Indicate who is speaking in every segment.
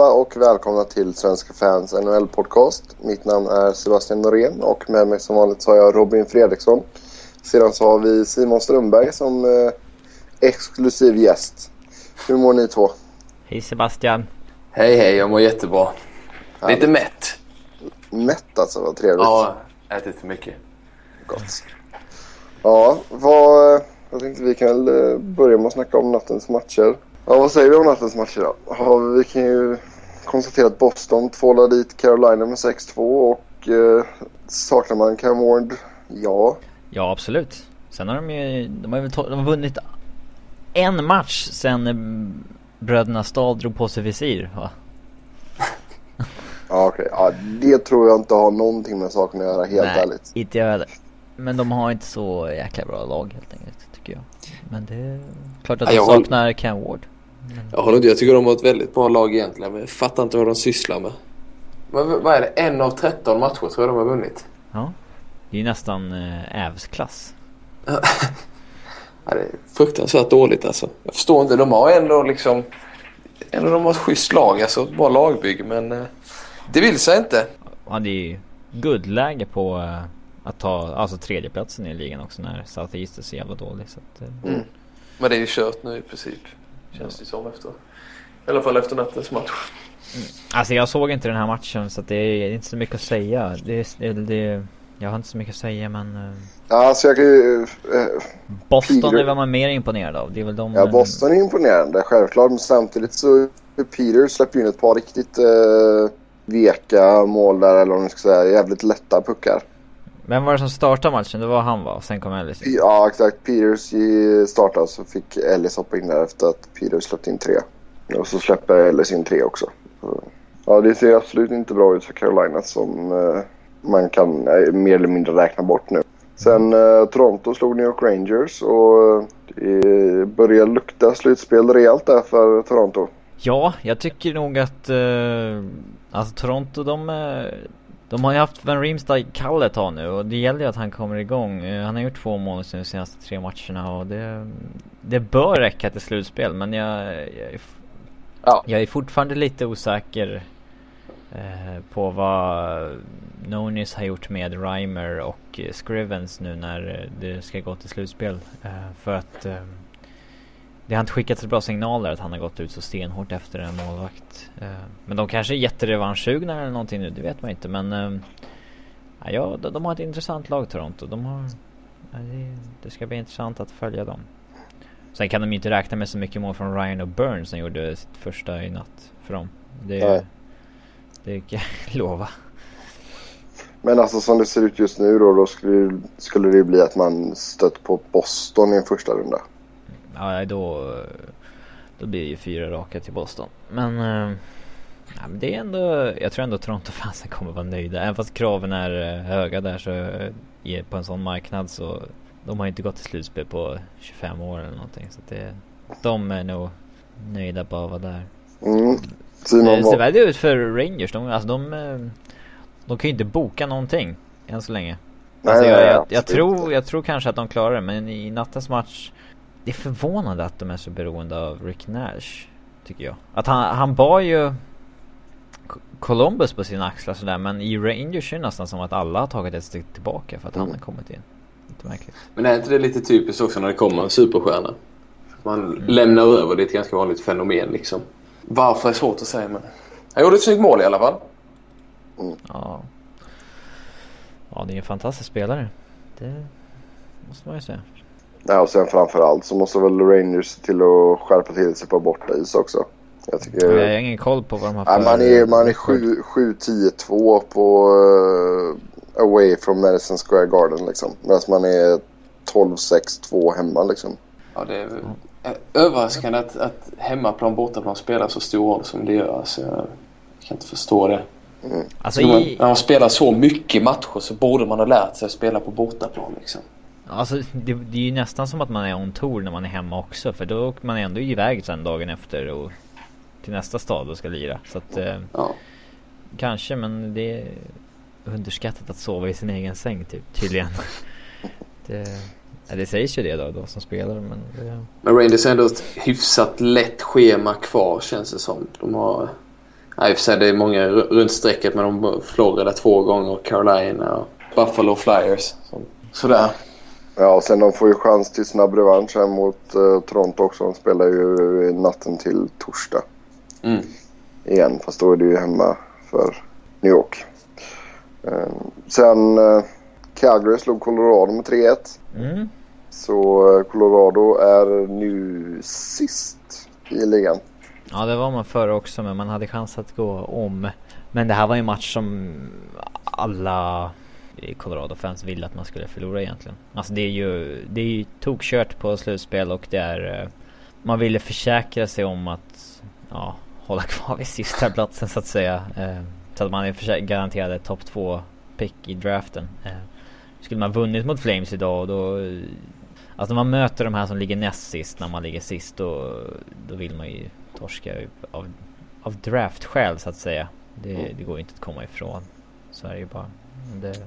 Speaker 1: Allihopa och välkomna till Svenska fans NHL-podcast. Mitt namn är Sebastian Norén och med mig som vanligt så har jag Robin Fredriksson. Sedan så har vi Simon Strömberg som eh, exklusiv gäst. Hur mår ni två?
Speaker 2: Hej Sebastian.
Speaker 3: Hej hej, jag mår jättebra. Lite mätt.
Speaker 1: Mätt alltså, vad trevligt.
Speaker 3: Ja, ätit för mycket.
Speaker 1: Gott. Ja, vad, jag tänkte vi kan väl eh, börja med att snacka om nattens matcher. Ja, vad säger vi om nattens matcher då? Ja, vi kan ju konstatera att Boston tvålade dit Carolina med 6-2 och eh, saknar man Cam Ward? Ja.
Speaker 2: Ja absolut. Sen har de ju, de har, de har vunnit en match sen eh, bröderna Stahl drog på sig visir va?
Speaker 1: Ja, okej. Ja, det tror jag inte har någonting med saken att göra, helt
Speaker 2: Nej,
Speaker 1: ärligt.
Speaker 2: inte jag heller. Men de har inte så jäkla bra lag helt enkelt tycker jag. Men det är klart att de saknar Cam Ward.
Speaker 3: Jag håller inte, jag tycker de har ett väldigt bra lag egentligen. Men jag fattar inte vad de sysslar med. Vad, vad är det? En av 13 matcher tror jag de har vunnit.
Speaker 2: Ja. Det är ju nästan äh, Ävs-klass.
Speaker 3: Ja, det är fruktansvärt dåligt alltså. Jag förstår inte. De har ändå liksom... Ändå de har ett schysst lag, alltså ett bra lagbygge men... eh, Det vill sig inte.
Speaker 2: Och hade ju guldläge på eh, att ta alltså tredjeplatsen i ligan också när South East är så jävla dålig. Så att, eh,
Speaker 3: Mm. Men det är ju kört nu i princip. Känns det som efter... I alla fall efter nattens match.
Speaker 2: Alltså jag såg inte den här matchen så det är inte så mycket att säga. Det, är- det, det, jag har inte så mycket att säga men... eh,
Speaker 1: alltså jag kan ju... Eh,
Speaker 2: Boston
Speaker 1: Peter-
Speaker 2: är vad man är mer imponerad av. Det är väl de...
Speaker 1: ja, Boston är imponerande, självklart. Men samtidigt så... Peter släpper ju in ett par riktigt eh, veka mål där, eller vad man ska säga. Jävligt lätta puckar.
Speaker 2: Vem var det som startade matchen? Det var han va? Och sen kom Ellis.
Speaker 1: Ja, exakt. Peters i startade så fick Ellis hoppa in där efter att Peters släppte in tre. Och så släpper Ellis in tre också. Så, ja, det ser absolut inte bra ut för Carolina som eh, man kan eh, mer eller mindre räkna bort nu. Sen eh, Toronto slog New York Rangers och eh, det börjar lukta slutspel rejält där för Toronto.
Speaker 2: Ja, jag tycker nog att... eh, alltså Toronto de... de har ju haft Van Riemsdyk kall ett tag nu och det gäller ju att han kommer igång. Eh, han har gjort två mål de senaste tre matcherna och det... Det bör räcka till slutspel men jag... jag är
Speaker 3: Ja.
Speaker 2: Jag är fortfarande lite osäker eh, på vad Nonis har gjort med Reimer och Scrivens nu när det ska gå till slutspel. Eh, för att eh, det har inte skickats bra signaler att han har gått ut så stenhårt efter en målvakt. Eh, men de kanske är jätterevanschsugna eller någonting nu, det vet man inte. Men eh, ja, de, har ett intressant lag Toronto. De har, det ska bli intressant att följa dem. Sen kan de ju inte räkna med så mycket mål från Ryan och Burns som gjorde sitt första i natt för dem. Det,
Speaker 1: Nej.
Speaker 2: det kan jag lova.
Speaker 1: Men alltså som det ser ut just nu då, då skulle, skulle det bli att man stött på Boston i en första runda.
Speaker 2: Ja, då, då blir det ju fyra raka till Boston. Men, eh, ja, men det är ändå, jag tror ändå Toronto-fansen kommer vara nöjda. Även fast kraven är eh, höga där så eh, på en sån marknad så de har ju inte gått till slutspel på 25 år eller någonting. Så det, de är nog nöjda bara att vara där.
Speaker 1: Mm.
Speaker 2: Det ser väldigt ut för Rangers. De, alltså de, de kan ju inte boka någonting än så länge. Alltså jag,
Speaker 1: nej,
Speaker 2: jag, jag,
Speaker 1: absolut
Speaker 2: tror, jag tror kanske att de klarar det men i nattens match Det är förvånande att de är så beroende av Rick Nash Tycker jag Att han, han bar ju Co- Columbus på sina axlar sådär men i Rangers är det nästan som att alla har tagit ett steg tillbaka för att han
Speaker 1: Mm.
Speaker 2: har kommit in Lite märkligt
Speaker 3: Men är inte det lite typiskt också när det kommer en superstjärna? Man
Speaker 2: Mm.
Speaker 3: lämnar över, det är ett ganska vanligt fenomen liksom. Varför är svårt att säga men... Han gjorde ett snyggt mål i alla fall.
Speaker 2: Ja Ja det är en fantastisk spelare Det måste man ju säga
Speaker 1: Ja, och sen framförallt så måste väl Rangers till att skärpa till sig på bortais också. Jag tycker...
Speaker 2: Jag har ingen koll på vad de har för
Speaker 1: Ja, man är, man är
Speaker 2: record.
Speaker 1: 7-10-2 på uh, away from Madison Square Garden liksom. Medan man är 12-6-2 hemma liksom.
Speaker 3: Ja, det är eh, överraskande att, att hemmaplan bortaplan spelar så stor roll som det gör. Alltså, jag kan inte förstå det.
Speaker 2: Alltså
Speaker 3: När man,
Speaker 2: i,
Speaker 3: när man spelar så mycket matcher så borde man ha lärt sig att spela på bortaplan liksom.
Speaker 2: Alltså det, det är ju nästan som att man är on tour när man är hemma också för då åker man ändå iväg sen dagen efter och till nästa stad och ska lira. Så att eh,
Speaker 3: Ja.
Speaker 2: kanske men det är underskattat att sova i sin egen säng typ, tydligen. det, Ja, det sägs ju det då, de som spelar. Men, det...
Speaker 3: men Rangers har ändå ett hyfsat lätt schema kvar känns det som. De har... Ja, i och för sig det är många runt strecket men de Florida två gånger, Carolina och Buffalo Flyers. Så, sådär.
Speaker 1: Ja, och sen de får ju chans till snabb revansch här mot uh, Toronto också. De spelar ju natten till torsdag.
Speaker 3: Mm.
Speaker 1: Igen, fast då är det ju hemma för New York. Uh, sen uh, Calgary slog Colorado med 3-1.
Speaker 2: Mm.
Speaker 1: Så uh, Colorado är nu sist i ligan.
Speaker 2: Ja, det var man förra också, men man hade chans att gå om. Men det här var ju en match som alla Colorado-fans ville att man skulle förlora egentligen. Alltså det är ju, det är ju tokkört på slutspel och det är... Man ville försäkra sig om att, ja, hålla kvar vid sista platsen så att säga. Så att man är garanterad topp två pick i draften. Skulle man vunnit mot Flames idag då... Alltså när man möter de här som ligger näst sist när man ligger sist då, då vill man ju torska av, av draftskäl så att säga. Det, det går inte att komma ifrån. Så är det ju bara. Det...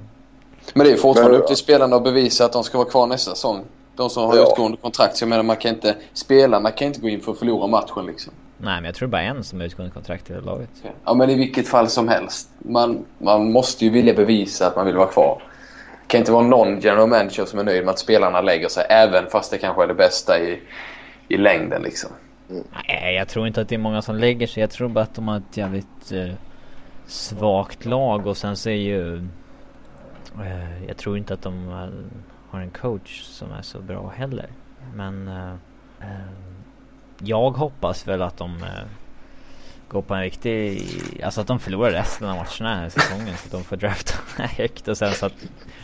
Speaker 3: Men det är fortfarande upp till spelarna att bevisa att de ska vara kvar nästa säsong. De som har ja. utgående kontrakt. Så jag menar man kan inte spela, man kan inte gå in för att förlora matchen liksom.
Speaker 2: Nej men jag tror bara en som har utgående kontrakt i det laget.
Speaker 3: Ja men i vilket fall som helst. Man, man måste ju vilja bevisa att man vill vara kvar. Det kan inte vara någon general manager som är nöjd med att spelarna lägger sig. Även fast det kanske är det bästa i, i längden liksom.
Speaker 2: Mm. Nej jag tror inte att det är många som lägger sig. Jag tror bara att de har ett jävligt eh, svagt lag och sen så är ju... Eh, jag tror inte att de har en coach som är så bra heller. Men eh, eh jag hoppas väl att de eh, går på en riktig... Alltså att de förlorar resten av matcherna den här säsongen så att de får drafta högt och sen så att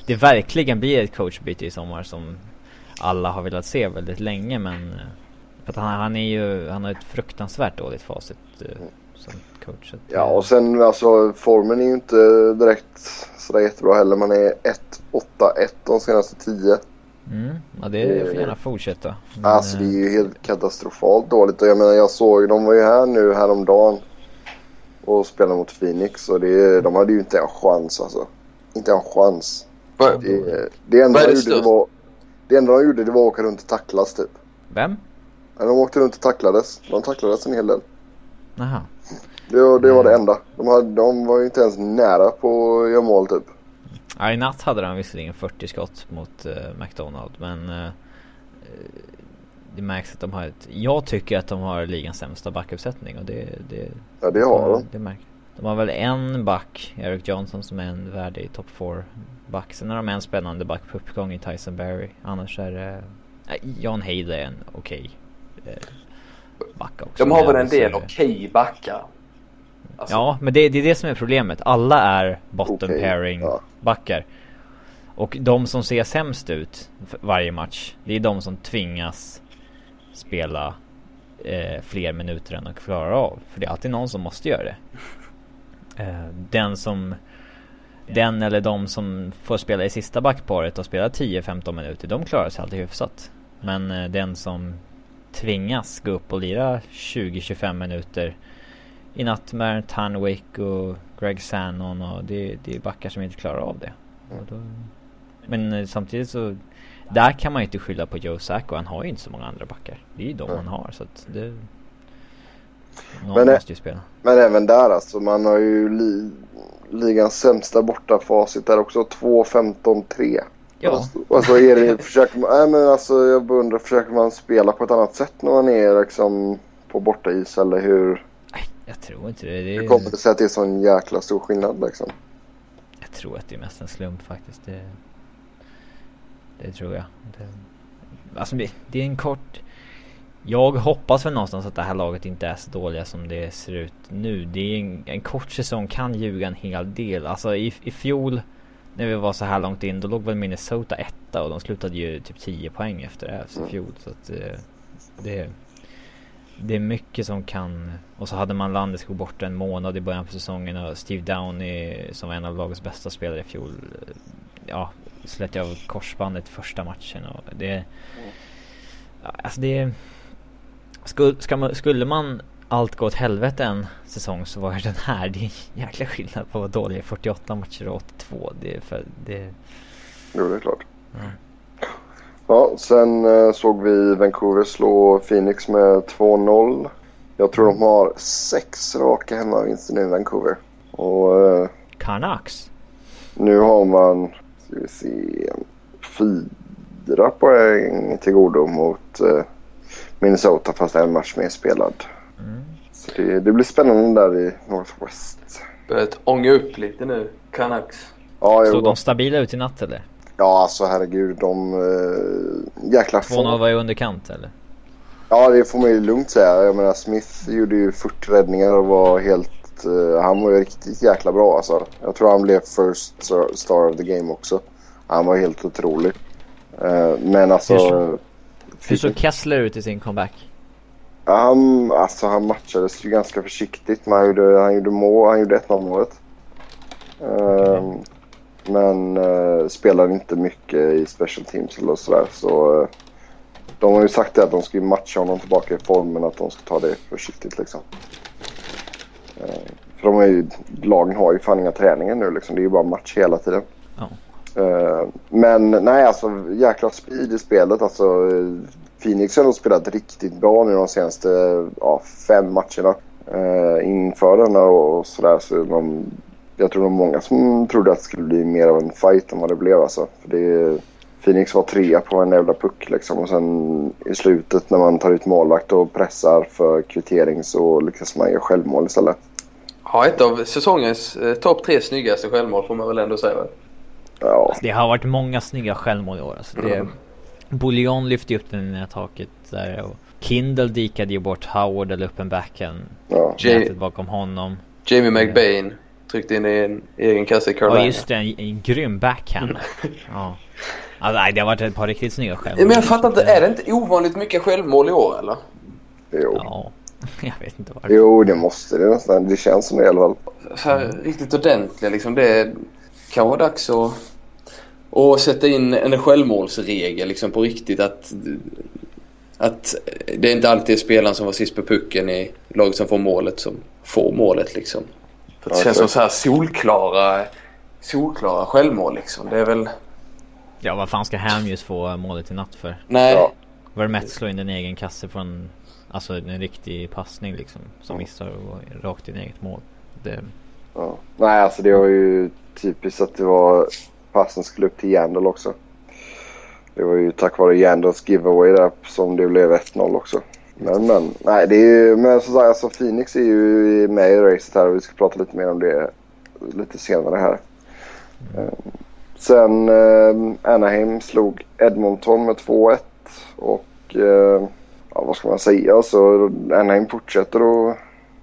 Speaker 2: det verkligen blir ett coachbyte i sommar som alla har velat se väldigt länge men... Eh, för att han, han är ju, han har ett fruktansvärt dåligt facit som coach.
Speaker 1: Ja och sen alltså formen är ju inte direkt sådär jättebra heller. Man är 1-8-1 de senaste 10.
Speaker 2: Mm, ja det får gärna fortsätta.
Speaker 1: Men, alltså det är ju helt katastrofalt dåligt. Och jag menar jag såg, de var ju här nu häromdagen. Och spelade mot Phoenix och det, de hade ju inte en chans alltså. Inte en chans. Det, det, enda de gjorde, det, var, det enda de gjorde det var att åka runt och tacklas typ.
Speaker 2: Vem?
Speaker 1: De åkte runt och tacklades. De tacklades en hel del.
Speaker 2: Jaha.
Speaker 1: Det, var, det var det enda. De, hade, de var ju inte ens nära på att göra mål typ.
Speaker 2: Ja, i natt hade de visserligen 40 skott mot uh, McDonald men uh, det märks att de har ett... Jag tycker att de har ligans sämsta backuppsättning och det... det
Speaker 1: ja det har de.
Speaker 2: Det märks. De har väl en back, Eric Johnson, som är en värdig topp 4 back. Sen har de en spännande back på uppgång i Tyson Berry. Annars är det... Uh, John Haley är en okej okay, back också.
Speaker 3: De har väl en del okej okay backar.
Speaker 2: Alltså. Ja, men det, det, är det som är problemet. Alla är bottom okay, pairing ja. backar. Och de som ser sämst ut varje match, det är de som tvingas spela eh, fler minuter än de klarar av. För det är alltid någon som måste göra det. Eh, den som den eller de som får spela i sista backparet och spela 10-15 minuter, de klarar sig alltid hyfsat. Men eh, den som tvingas gå upp och lira 20-25 minuter i natt med Tanwick och Greg Sannon och det, det är backar som inte klarar av det. Då, men eh, samtidigt så där kan man ju inte skylla på Joe Sacco. Han har ju inte så många andra backar. Det är ju de mm. han har så att det... Någon men, måste ju spela.
Speaker 1: Men även där alltså. Man har ju li, ligans sämsta bortafacit där också. 2-15-3. Ja. Alltså, alltså är det, försöker man, nej men alltså jag beundrar, försöker man spela på ett annat sätt när man är liksom på bortais eller hur?
Speaker 2: Jag tror inte det. det
Speaker 1: Hur kommer det sig att det är sån jäkla stor skillnad liksom?
Speaker 2: Jag tror att det är mest en slump faktiskt. Det, det tror jag. Det, alltså det, är en kort... Jag hoppas väl någonstans att det här laget inte är så dåliga som det ser ut nu. Det är en, en kort säsong kan ljuga en hel del. Alltså i, i fjol när vi var så här långt in då låg väl Minnesota etta och de slutade ju typ 10 poäng efter det här i fjol. Så att eh, det det är mycket som kan... Och så hade man Landeskog borta en månad i början på säsongen och Steve Downey som var en av lagets bästa spelare i fjol. Ja, slet av korsbandet första matchen och det... Alltså det... Skulle, ska man, skulle man allt gå åt helvete en säsong så var den här. Det är en jäkla skillnad på att vara dålig 48 matcher och 82. Det är för... Det...
Speaker 1: Jo, det är klart. Ja. Sen eh, såg vi Vancouver slå Phoenix med 2-0. Jag tror de har sex raka hemmavinster nu i Vancouver. Och eh,
Speaker 2: Canucks?
Speaker 1: nu har man, ska vi se, fyra poäng till godo mot eh, Minnesota fast en match mer spelad.
Speaker 2: Mm.
Speaker 1: Så det, det blir spännande där i Northwest.
Speaker 3: Börjat ånga upp lite nu, Canucks.
Speaker 1: Ja,
Speaker 2: Såg de stabila ut i natt eller?
Speaker 1: Ja alltså herregud. De eh, jäkla
Speaker 2: 2-0 var i underkant eller?
Speaker 1: Ja, det får man ju lugnt säga. Jag menar Smith gjorde ju 40 räddningar och var helt... eh, han var ju riktigt jäkla bra alltså. Jag tror han blev first star- of the game också. Han var helt otrolig. Eh, men alltså...
Speaker 2: Hur så- Hur såg Kessler ut i sin comeback?
Speaker 1: Han, alltså han matchades ju ganska försiktigt. Men han gjorde, han gjorde mål. Han gjorde 1-0 målet. Ehm, Men uh, spelade inte mycket i special teams eller sådär. Så, eh, de har ju sagt det att de ska matcha honom tillbaka i formen. Att de ska ta det försiktigt liksom. Eh, för de är ju, lagen har ju fan inga träningar nu liksom. Det är ju bara match hela tiden. Eh, men nej alltså jäkla speed i spelet. Alltså, eh, Phoenix har spelat riktigt bra nu de senaste ja, fem matcherna. Uh, inför den och sådär. Så de, jag tror det var många som trodde att det skulle bli mer av en fight än vad det blev alltså. För det, Phoenix var trea på en jävla puck liksom. Och sen i slutet när man tar ut målvakt och pressar för kvittering så lyckas man göra självmål istället.
Speaker 3: Ja, ett av säsongens eh, topp tre snyggaste självmål får man väl ändå säga.
Speaker 1: Ja,
Speaker 2: Alltså, det har varit många snygga självmål i år. Alltså, det,
Speaker 3: Mm.
Speaker 2: Bouillon lyfte upp den i taket där och Kindle dikade ju bort Howard eller upp en backhand.
Speaker 1: ja.
Speaker 2: Nätet bakom honom.
Speaker 3: Jamie McBain tryckte in i en egen kasse i Carolina.
Speaker 2: Ja just det, en, en grym backhand. ja. Alltså, nej, det har varit ett par riktigt snygga självmål.
Speaker 3: Men jag fattar inte, är det inte ovanligt mycket självmål i år eller?
Speaker 1: Jo.
Speaker 2: Ja, jag vet inte varför.
Speaker 1: jo, det måste det nästan. Det känns som det i alla fall.
Speaker 3: Så här, riktigt ordentliga liksom. Det kan vara dags att, att sätta in en självmålsregel liksom på riktigt. Att, att det är inte alltid är spelaren som var sist på pucken i laget som får målet som får målet liksom. För det
Speaker 1: Ja,
Speaker 3: känns
Speaker 1: så-
Speaker 3: som så här solklara, solklara självmål liksom. Det är väl...
Speaker 2: Ja, vad fan ska Hamjus få målet i natt för?
Speaker 3: Nej.
Speaker 1: Ja.
Speaker 2: Vermette slår in en egen kasse från Alltså en riktig passning liksom. Som missar och går rakt in i eget mål. Det,
Speaker 1: Ja. Nej, alltså det var ju typiskt att det var passen skulle upp till Jandal också. Det var ju tack vare Jandals giveaway där som det blev 1-0 också. Men men, nej det är ju, men som sagt alltså Phoenix är ju med i racet här och vi ska prata lite mer om det lite senare här. Mm. Sen eh, Anaheim slog Edmonton med 2-1 och eh, ja, vad ska man säga alltså Anaheim fortsätter att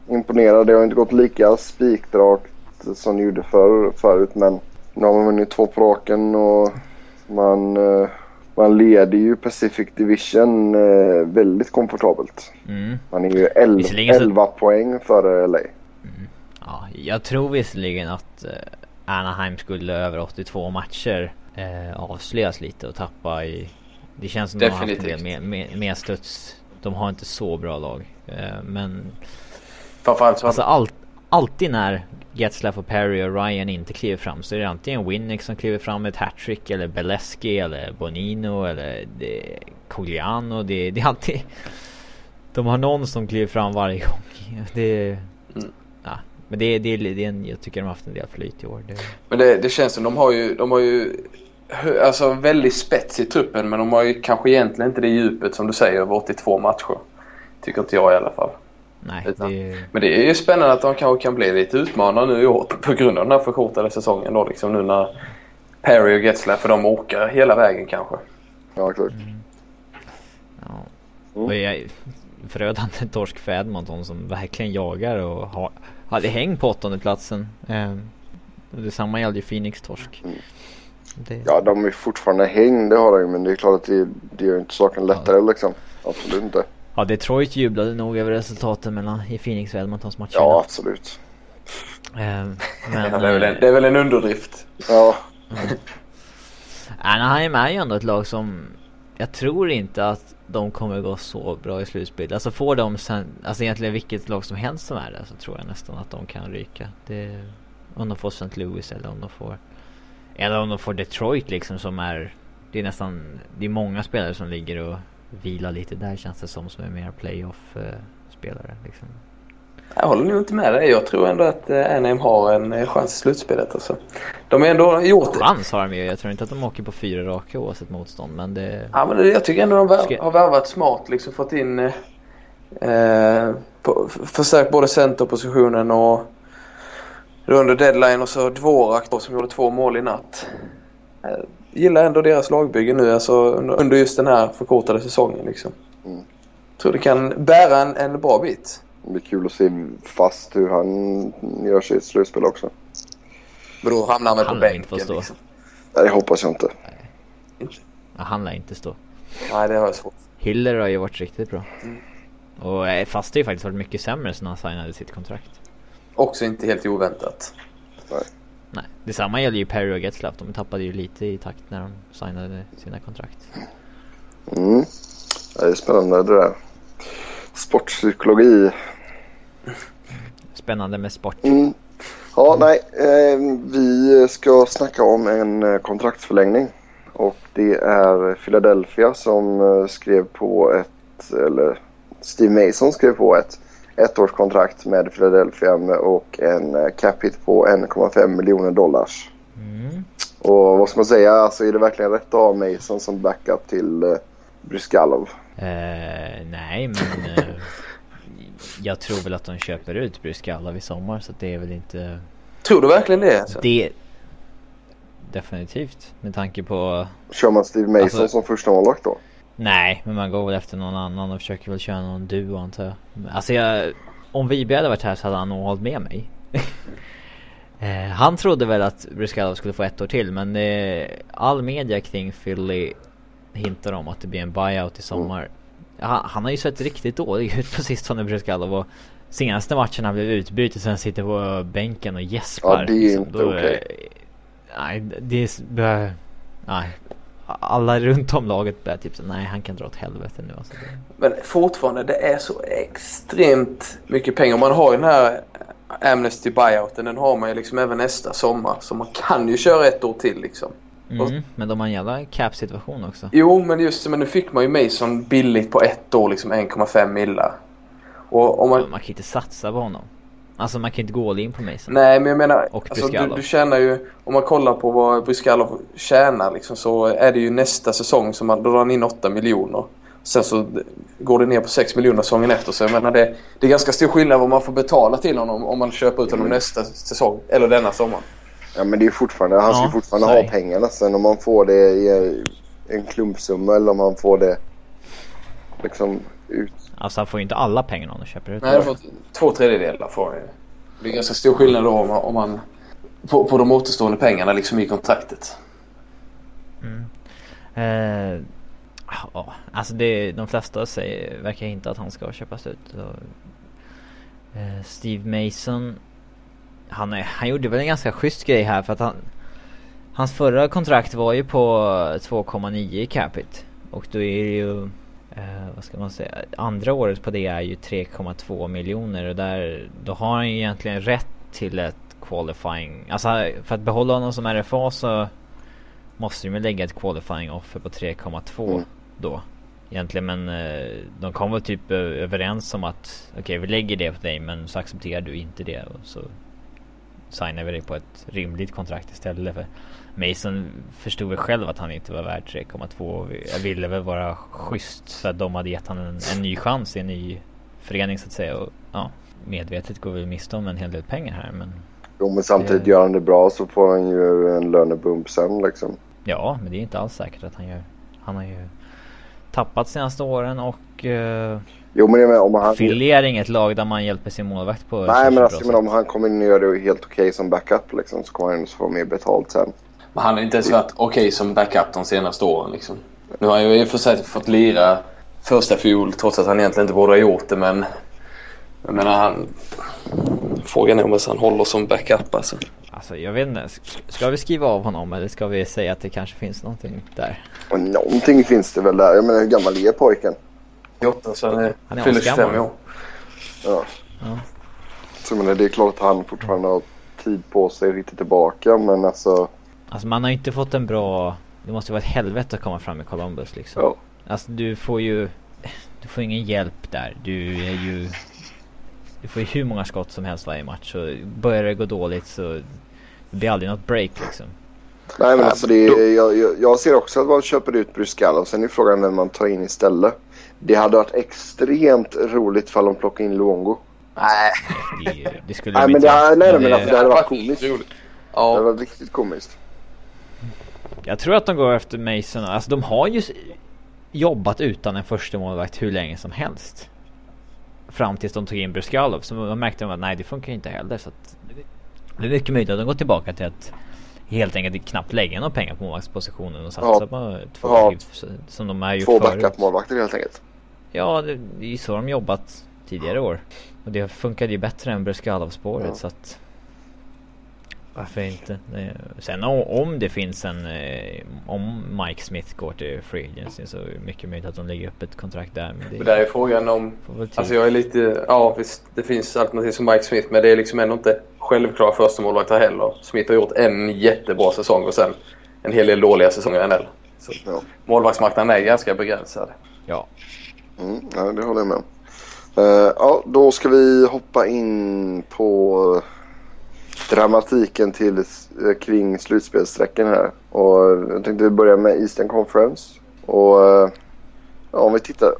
Speaker 1: imponera. Det har inte gått lika spikrakt som det gjorde för, förut men nu har man vunnit två på raken och man, eh, man leder ju Pacific Division eh, väldigt komfortabelt.
Speaker 2: mm.
Speaker 1: Man är ju 11,
Speaker 2: Visserligen så-
Speaker 1: 11 poäng före LA.
Speaker 2: Ja, jag tror visserligen att eh, Anaheim skulle över 82 matcher eh, avslöjas lite och tappa i... Det känns som de har haft en del
Speaker 3: Definitivt.
Speaker 2: med, med, med studs. De har inte så bra lag. Eh, men
Speaker 3: Framförallt så
Speaker 2: alltså allt, alltid när Getzlaff och Perry och Ryan inte kliver fram så är det antingen Winnick som kliver fram med ett hattrick eller Beleski eller Bonino eller det, Cogliano. Det, det är alltid... De har någon som kliver fram varje gång. Det...
Speaker 3: Mm.
Speaker 2: Ja, men det, det, det är en, jag tycker de har haft en del flyt i år. Det,
Speaker 3: Men det, det känns som de har ju, de har ju alltså väldigt spets i truppen men de har ju kanske egentligen inte det djupet som du säger över 82 matcher. Tycker inte jag i alla fall.
Speaker 2: Nej,
Speaker 3: Utan-
Speaker 2: det...
Speaker 3: Men det är ju spännande att de kanske kan bli lite utmanare nu i år på grund av den här förkortade säsongen då liksom nu när Perry och Getzlaff för de åker hela vägen kanske.
Speaker 1: Ja, klart.
Speaker 2: Ja.
Speaker 1: Mm.
Speaker 2: Och jag, förödande torsk för Edmonton som verkligen jagar och har, hade häng på åttonde platsen. Eh, detsamma gällde ju Phoenix torsk.
Speaker 1: Mm.
Speaker 2: Det,
Speaker 1: Ja, de är fortfarande häng, det har de ju. Men det är klart att det, det gör inte saken lättare liksom. Absolut inte.
Speaker 2: Ja, Detroit jublade nog över resultaten mellan i Phoenix och Edmontons matcher.
Speaker 1: Ja, absolut.
Speaker 2: Eh, men
Speaker 3: Ja, det, är väl en,
Speaker 2: eh,
Speaker 3: det är väl en underdrift.
Speaker 1: Ja,
Speaker 2: Anaheim är ju ändå ett lag som jag tror inte att de kommer gå så bra i slutspel. Alltså får de sen, alltså egentligen vilket lag som helst som är där så tror jag nästan att de kan ryka. Det, om de får St. Louis eller om de får, eller om de får Detroit liksom som är, det är nästan, det är många spelare som ligger och vilar lite där känns det som, som är mer playoff-spelare liksom.
Speaker 3: Jag håller nog inte med dig. Jag tror ändå att eh, Anaheim har en eh, chans i slutspelet. Alltså. De har ändå gjort det.
Speaker 2: Chans har de ju. Jag tror inte att de åker på fyra raka oavsett motstånd. Men det...
Speaker 3: Ja, men jag tycker ändå de vär, har värvat smart. Liksom fått in... Eh, på, förstärkt både centerpositionen och under deadline och så Dvorak då som gjorde två mål i natt. Gillar ändå deras lagbygge nu alltså under just den här förkortade säsongen liksom. Mm. Tror det kan bära en, en bra bit.
Speaker 1: Det blir kul att se fast hur han gör sig i ett slutspel också.
Speaker 3: Men då hamnar han väl på bänken
Speaker 2: stå. Liksom.
Speaker 1: Nej, det hoppas jag inte.
Speaker 2: Nej. Han lär inte stå.
Speaker 3: Nej, det har jag svårt.
Speaker 2: Hiller har ju varit riktigt bra. Mm. Och eh, fast har ju faktiskt varit mycket sämre sen han signade sitt kontrakt.
Speaker 3: Också inte helt oväntat.
Speaker 1: Nej.
Speaker 2: Nej, detsamma gäller ju Perry och Getzlaff. De tappade ju lite i takt när de signade sina kontrakt.
Speaker 1: Mm. Det är spännande det där. Sportpsykologi
Speaker 2: Spännande med sport.
Speaker 1: Mm. Ja, nej. Eh, vi ska snacka om en eh, kontraktsförlängning. Och det är Philadelphia som eh, skrev på ett, eller Steve Mason skrev på ett ettårskontrakt med Philadelphia och en eh, cap hit på 1,5 miljoner dollars. Mm. Och vad ska man säga, alltså är det verkligen rätt att ha Mason som backup till eh, Bryskalov?
Speaker 2: Uh, nej, men uh, jag tror väl att de köper ut Bryskalov i sommar så det är väl inte...
Speaker 3: Tror du verkligen det? Alltså?
Speaker 2: Det... Definitivt, med tanke på...
Speaker 1: Kör man Steve Mason alltså... som första målvakt då?
Speaker 2: Nej, men man går väl efter någon annan och försöker väl köra någon duo antar jag. Alltså jag... Om Vibe hade varit här så hade han nog hållit med mig. eh, han trodde väl att Bryskalov skulle få ett år till men eh, all media kring Philly hintar om att det blir en buyout i sommar. Mm. Han, han, har ju sett riktigt dålig ut på sistone Bryskalov och senaste matchen han blev utbytt och sen sitter på bänken och gäspar.
Speaker 1: Ja, det är liksom. inte okej. Okay.
Speaker 2: Nej, det är... Nej. Alla runt om laget börjar typ så nej han kan dra åt helvete nu alltså.
Speaker 3: Men fortfarande det är så extremt mycket pengar. Man har ju den här Amnesty buyouten. Den har man ju liksom även nästa sommar. Så man kan ju köra ett år till liksom.
Speaker 2: Mm, men de har en jävla cap-situation också.
Speaker 3: Jo, men just men nu fick man ju Mason billigt på ett år, liksom 1,5 millar.
Speaker 2: Och om man... man kan inte satsa på honom. Alltså man kan inte gå all in på Mason.
Speaker 3: Nej, men jag menar, och alltså, du, du tjänar ju, om man kollar på vad Bryskalov tjänar liksom, så är det ju nästa säsong som man, då drar han in 8 miljoner. Sen så går det ner på 6 miljoner säsongen efter. Så jag menar det, det är ganska stor skillnad vad man får betala till honom om man köper ut honom mm. nästa säsong. Eller denna sommar.
Speaker 1: Ja men det är fortfarande, han ska ja, fortfarande ha pengarna. Sen om man får det i en klumpsumma eller om han får det liksom ut.
Speaker 2: Alltså han får ju inte alla pengarna om han köper ut
Speaker 3: Nej, han får två tredjedelar får han Det är ganska stor skillnad då om om man på, på de återstående pengarna liksom i kontraktet.
Speaker 2: Mm. Eh, ja, alltså det, de flesta säger, verkar inte att han ska köpas ut. Så, eh, Steve Mason han, han gjorde väl en ganska schysst grej här för att han Hans förra kontrakt var ju på 2,9 i capita Och då är det ju eh, Vad ska man säga? Andra året på det är ju 3,2 miljoner och där Då har han ju egentligen rätt till ett qualifying. Alltså för att behålla honom som RFA så Måste ju lägga ett qualifying offer på 3,2 mm. då Egentligen. Men eh, de kom väl typ överens om att Okej okay, vi lägger det på dig men så accepterar du inte det och så signar vi dig på ett rimligt kontrakt istället. För Mason förstod väl själv att han inte var värd 3,2. Jag ville väl vara schysst för att de hade gett honom en, en ny chans i en ny förening så att säga. Och, ja, medvetet går vi miste om en hel del pengar här men...
Speaker 1: Jo men samtidigt det... gör han det bra så får han ju en lönebump sen liksom.
Speaker 2: Ja men det är inte alls säkert att han gör. Han har ju tappat senaste åren och uh,
Speaker 1: Jo men jag menar, om han...
Speaker 2: Philly är inget lag där man hjälper sin målvakt på
Speaker 1: Nej men alltså men om han kommer in och gör det helt okej okay som backup liksom så kommer han få mer betalt sen.
Speaker 3: Men han har inte ens varit okej okay som backup de senaste åren liksom. Nu har han ju i och för sig fått lira första fjol trots att han egentligen inte borde ha gjort det men jag menar han... Frågan är om han håller som backup alltså.
Speaker 2: Alltså jag vet inte. Ska vi skriva av honom eller ska vi säga att det kanske finns någonting där?
Speaker 1: Och någonting finns det väl där. Jag menar hur gammal är pojken?
Speaker 3: 28 så han, är, han är fyller 25 år.
Speaker 1: Ja. ja. Så men det är klart att han fortfarande har tid på sig att hitta tillbaka men alltså.
Speaker 2: Alltså man har inte fått en bra det måste vara ett helvete att komma fram i Columbus liksom.
Speaker 1: Ja.
Speaker 2: Alltså du får ju, du får ingen hjälp där. Du är ju, du får ju hur många skott som helst varje match. Så börjar det gå dåligt så det blir aldrig något break liksom.
Speaker 1: Nej men alltså det är, jag, jag, jag ser också att man köper ut Bruscal och sen är frågan vem man tar in istället. Det hade varit extremt roligt ifall de plockade in Luongo.
Speaker 3: Nej.
Speaker 2: Det, det skulle
Speaker 1: Nej men det,
Speaker 2: göra.
Speaker 1: nej,
Speaker 2: Men
Speaker 1: alltså, det hade varit komiskt.
Speaker 3: roligt.
Speaker 1: Det hade
Speaker 3: Ja,
Speaker 1: varit riktigt komiskt.
Speaker 2: Jag tror att de går efter Mason. Alltså de har ju jobbat utan en första målvakt hur länge som helst. Fram tills de tog in Bruskalov. Så de märkte de att nej det funkar inte heller. Så att det är mycket möjligt att de går tillbaka till att helt enkelt knappt lägga några pengar på målvaktspositionen och satsa
Speaker 1: Ja.
Speaker 2: på två
Speaker 1: Ja.
Speaker 2: som de har gjort
Speaker 1: Två backup-målvakter helt enkelt.
Speaker 2: Ja, det, det är ju så de jobbat tidigare år. Och det funkade ju bättre än Bruskalov-spåret
Speaker 1: Ja.
Speaker 2: så att... Varför inte? Sen om det finns en... eh, Om Mike Smith går till Free Agency så är det mycket möjligt att de lägger upp ett kontrakt där. Men det
Speaker 3: men där är frågan om... Alltså jag är lite... Ja visst, det finns alternativ som Mike Smith men det är liksom ändå inte självklara första målvakter heller. Smith har gjort en jättebra säsong och sen en hel del dåliga säsonger i NHL. Så
Speaker 1: Ja.
Speaker 3: målvaktsmarknaden är ganska begränsad.
Speaker 2: Ja.
Speaker 1: Mm, ja, det håller jag med om. Eh, ja, då ska vi hoppa in på dramatiken till, eh, kring slutspelssträcken här. Och jag tänkte vi börjar med Eastern Conference. Och eh, ja, om vi tittar